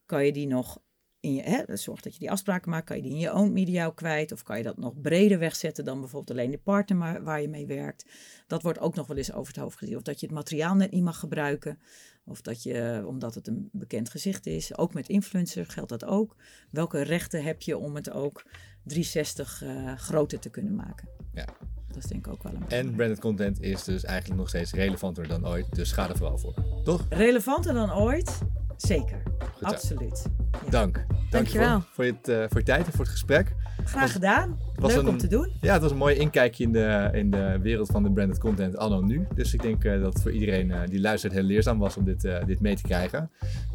A: kan je die nog in je, hè, zorg dat je die afspraken maakt. Kan je die in je own media kwijt? Of kan je dat nog breder wegzetten dan bijvoorbeeld alleen de partner waar je mee werkt? Dat wordt ook nog wel eens over het hoofd gezien. Of dat je het materiaal net niet mag gebruiken. Of dat je, omdat het een bekend gezicht is. Ook met influencer geldt dat ook. Welke rechten heb je om het ook 360 uh, groter te kunnen maken?
B: Ja.
A: Dat is denk ik ook wel een
B: En branded content is dus eigenlijk nog steeds relevanter dan ooit. Dus ga er vooral voor. Toch?
A: Relevanter dan ooit? Zeker. Goed Absoluut.
B: Ja. Dank.
C: Dankjewel.
B: Voor je, uh, voor je tijd en voor het gesprek.
A: Graag was, gedaan. Was Leuk
B: een,
A: om te doen.
B: Ja, het was een mooi inkijkje in de, in de wereld van de branded content anno nu. Dus ik denk uh, dat het voor iedereen uh, die luistert heel leerzaam was om dit, dit mee te krijgen.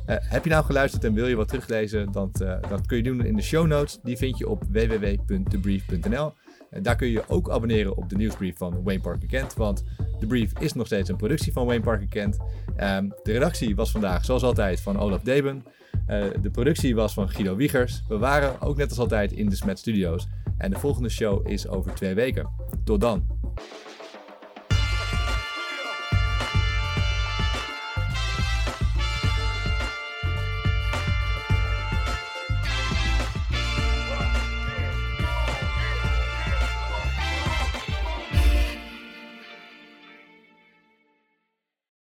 B: heb je nou geluisterd en wil je wat teruglezen? Dan, dat kun je doen in de show notes. Die vind je op www.debrief.nl. Daar kun je je ook abonneren op de nieuwsbrief van Wayne Parker Kent. Want de brief is nog steeds een productie van Wayne Parker Kent. Um, de redactie was vandaag, zoals altijd, van Olaf Deben. Uh, de productie was van Guido Wiegers. We waren ook net als altijd in de Smet Studios. En de volgende show is over twee weken. Tot dan.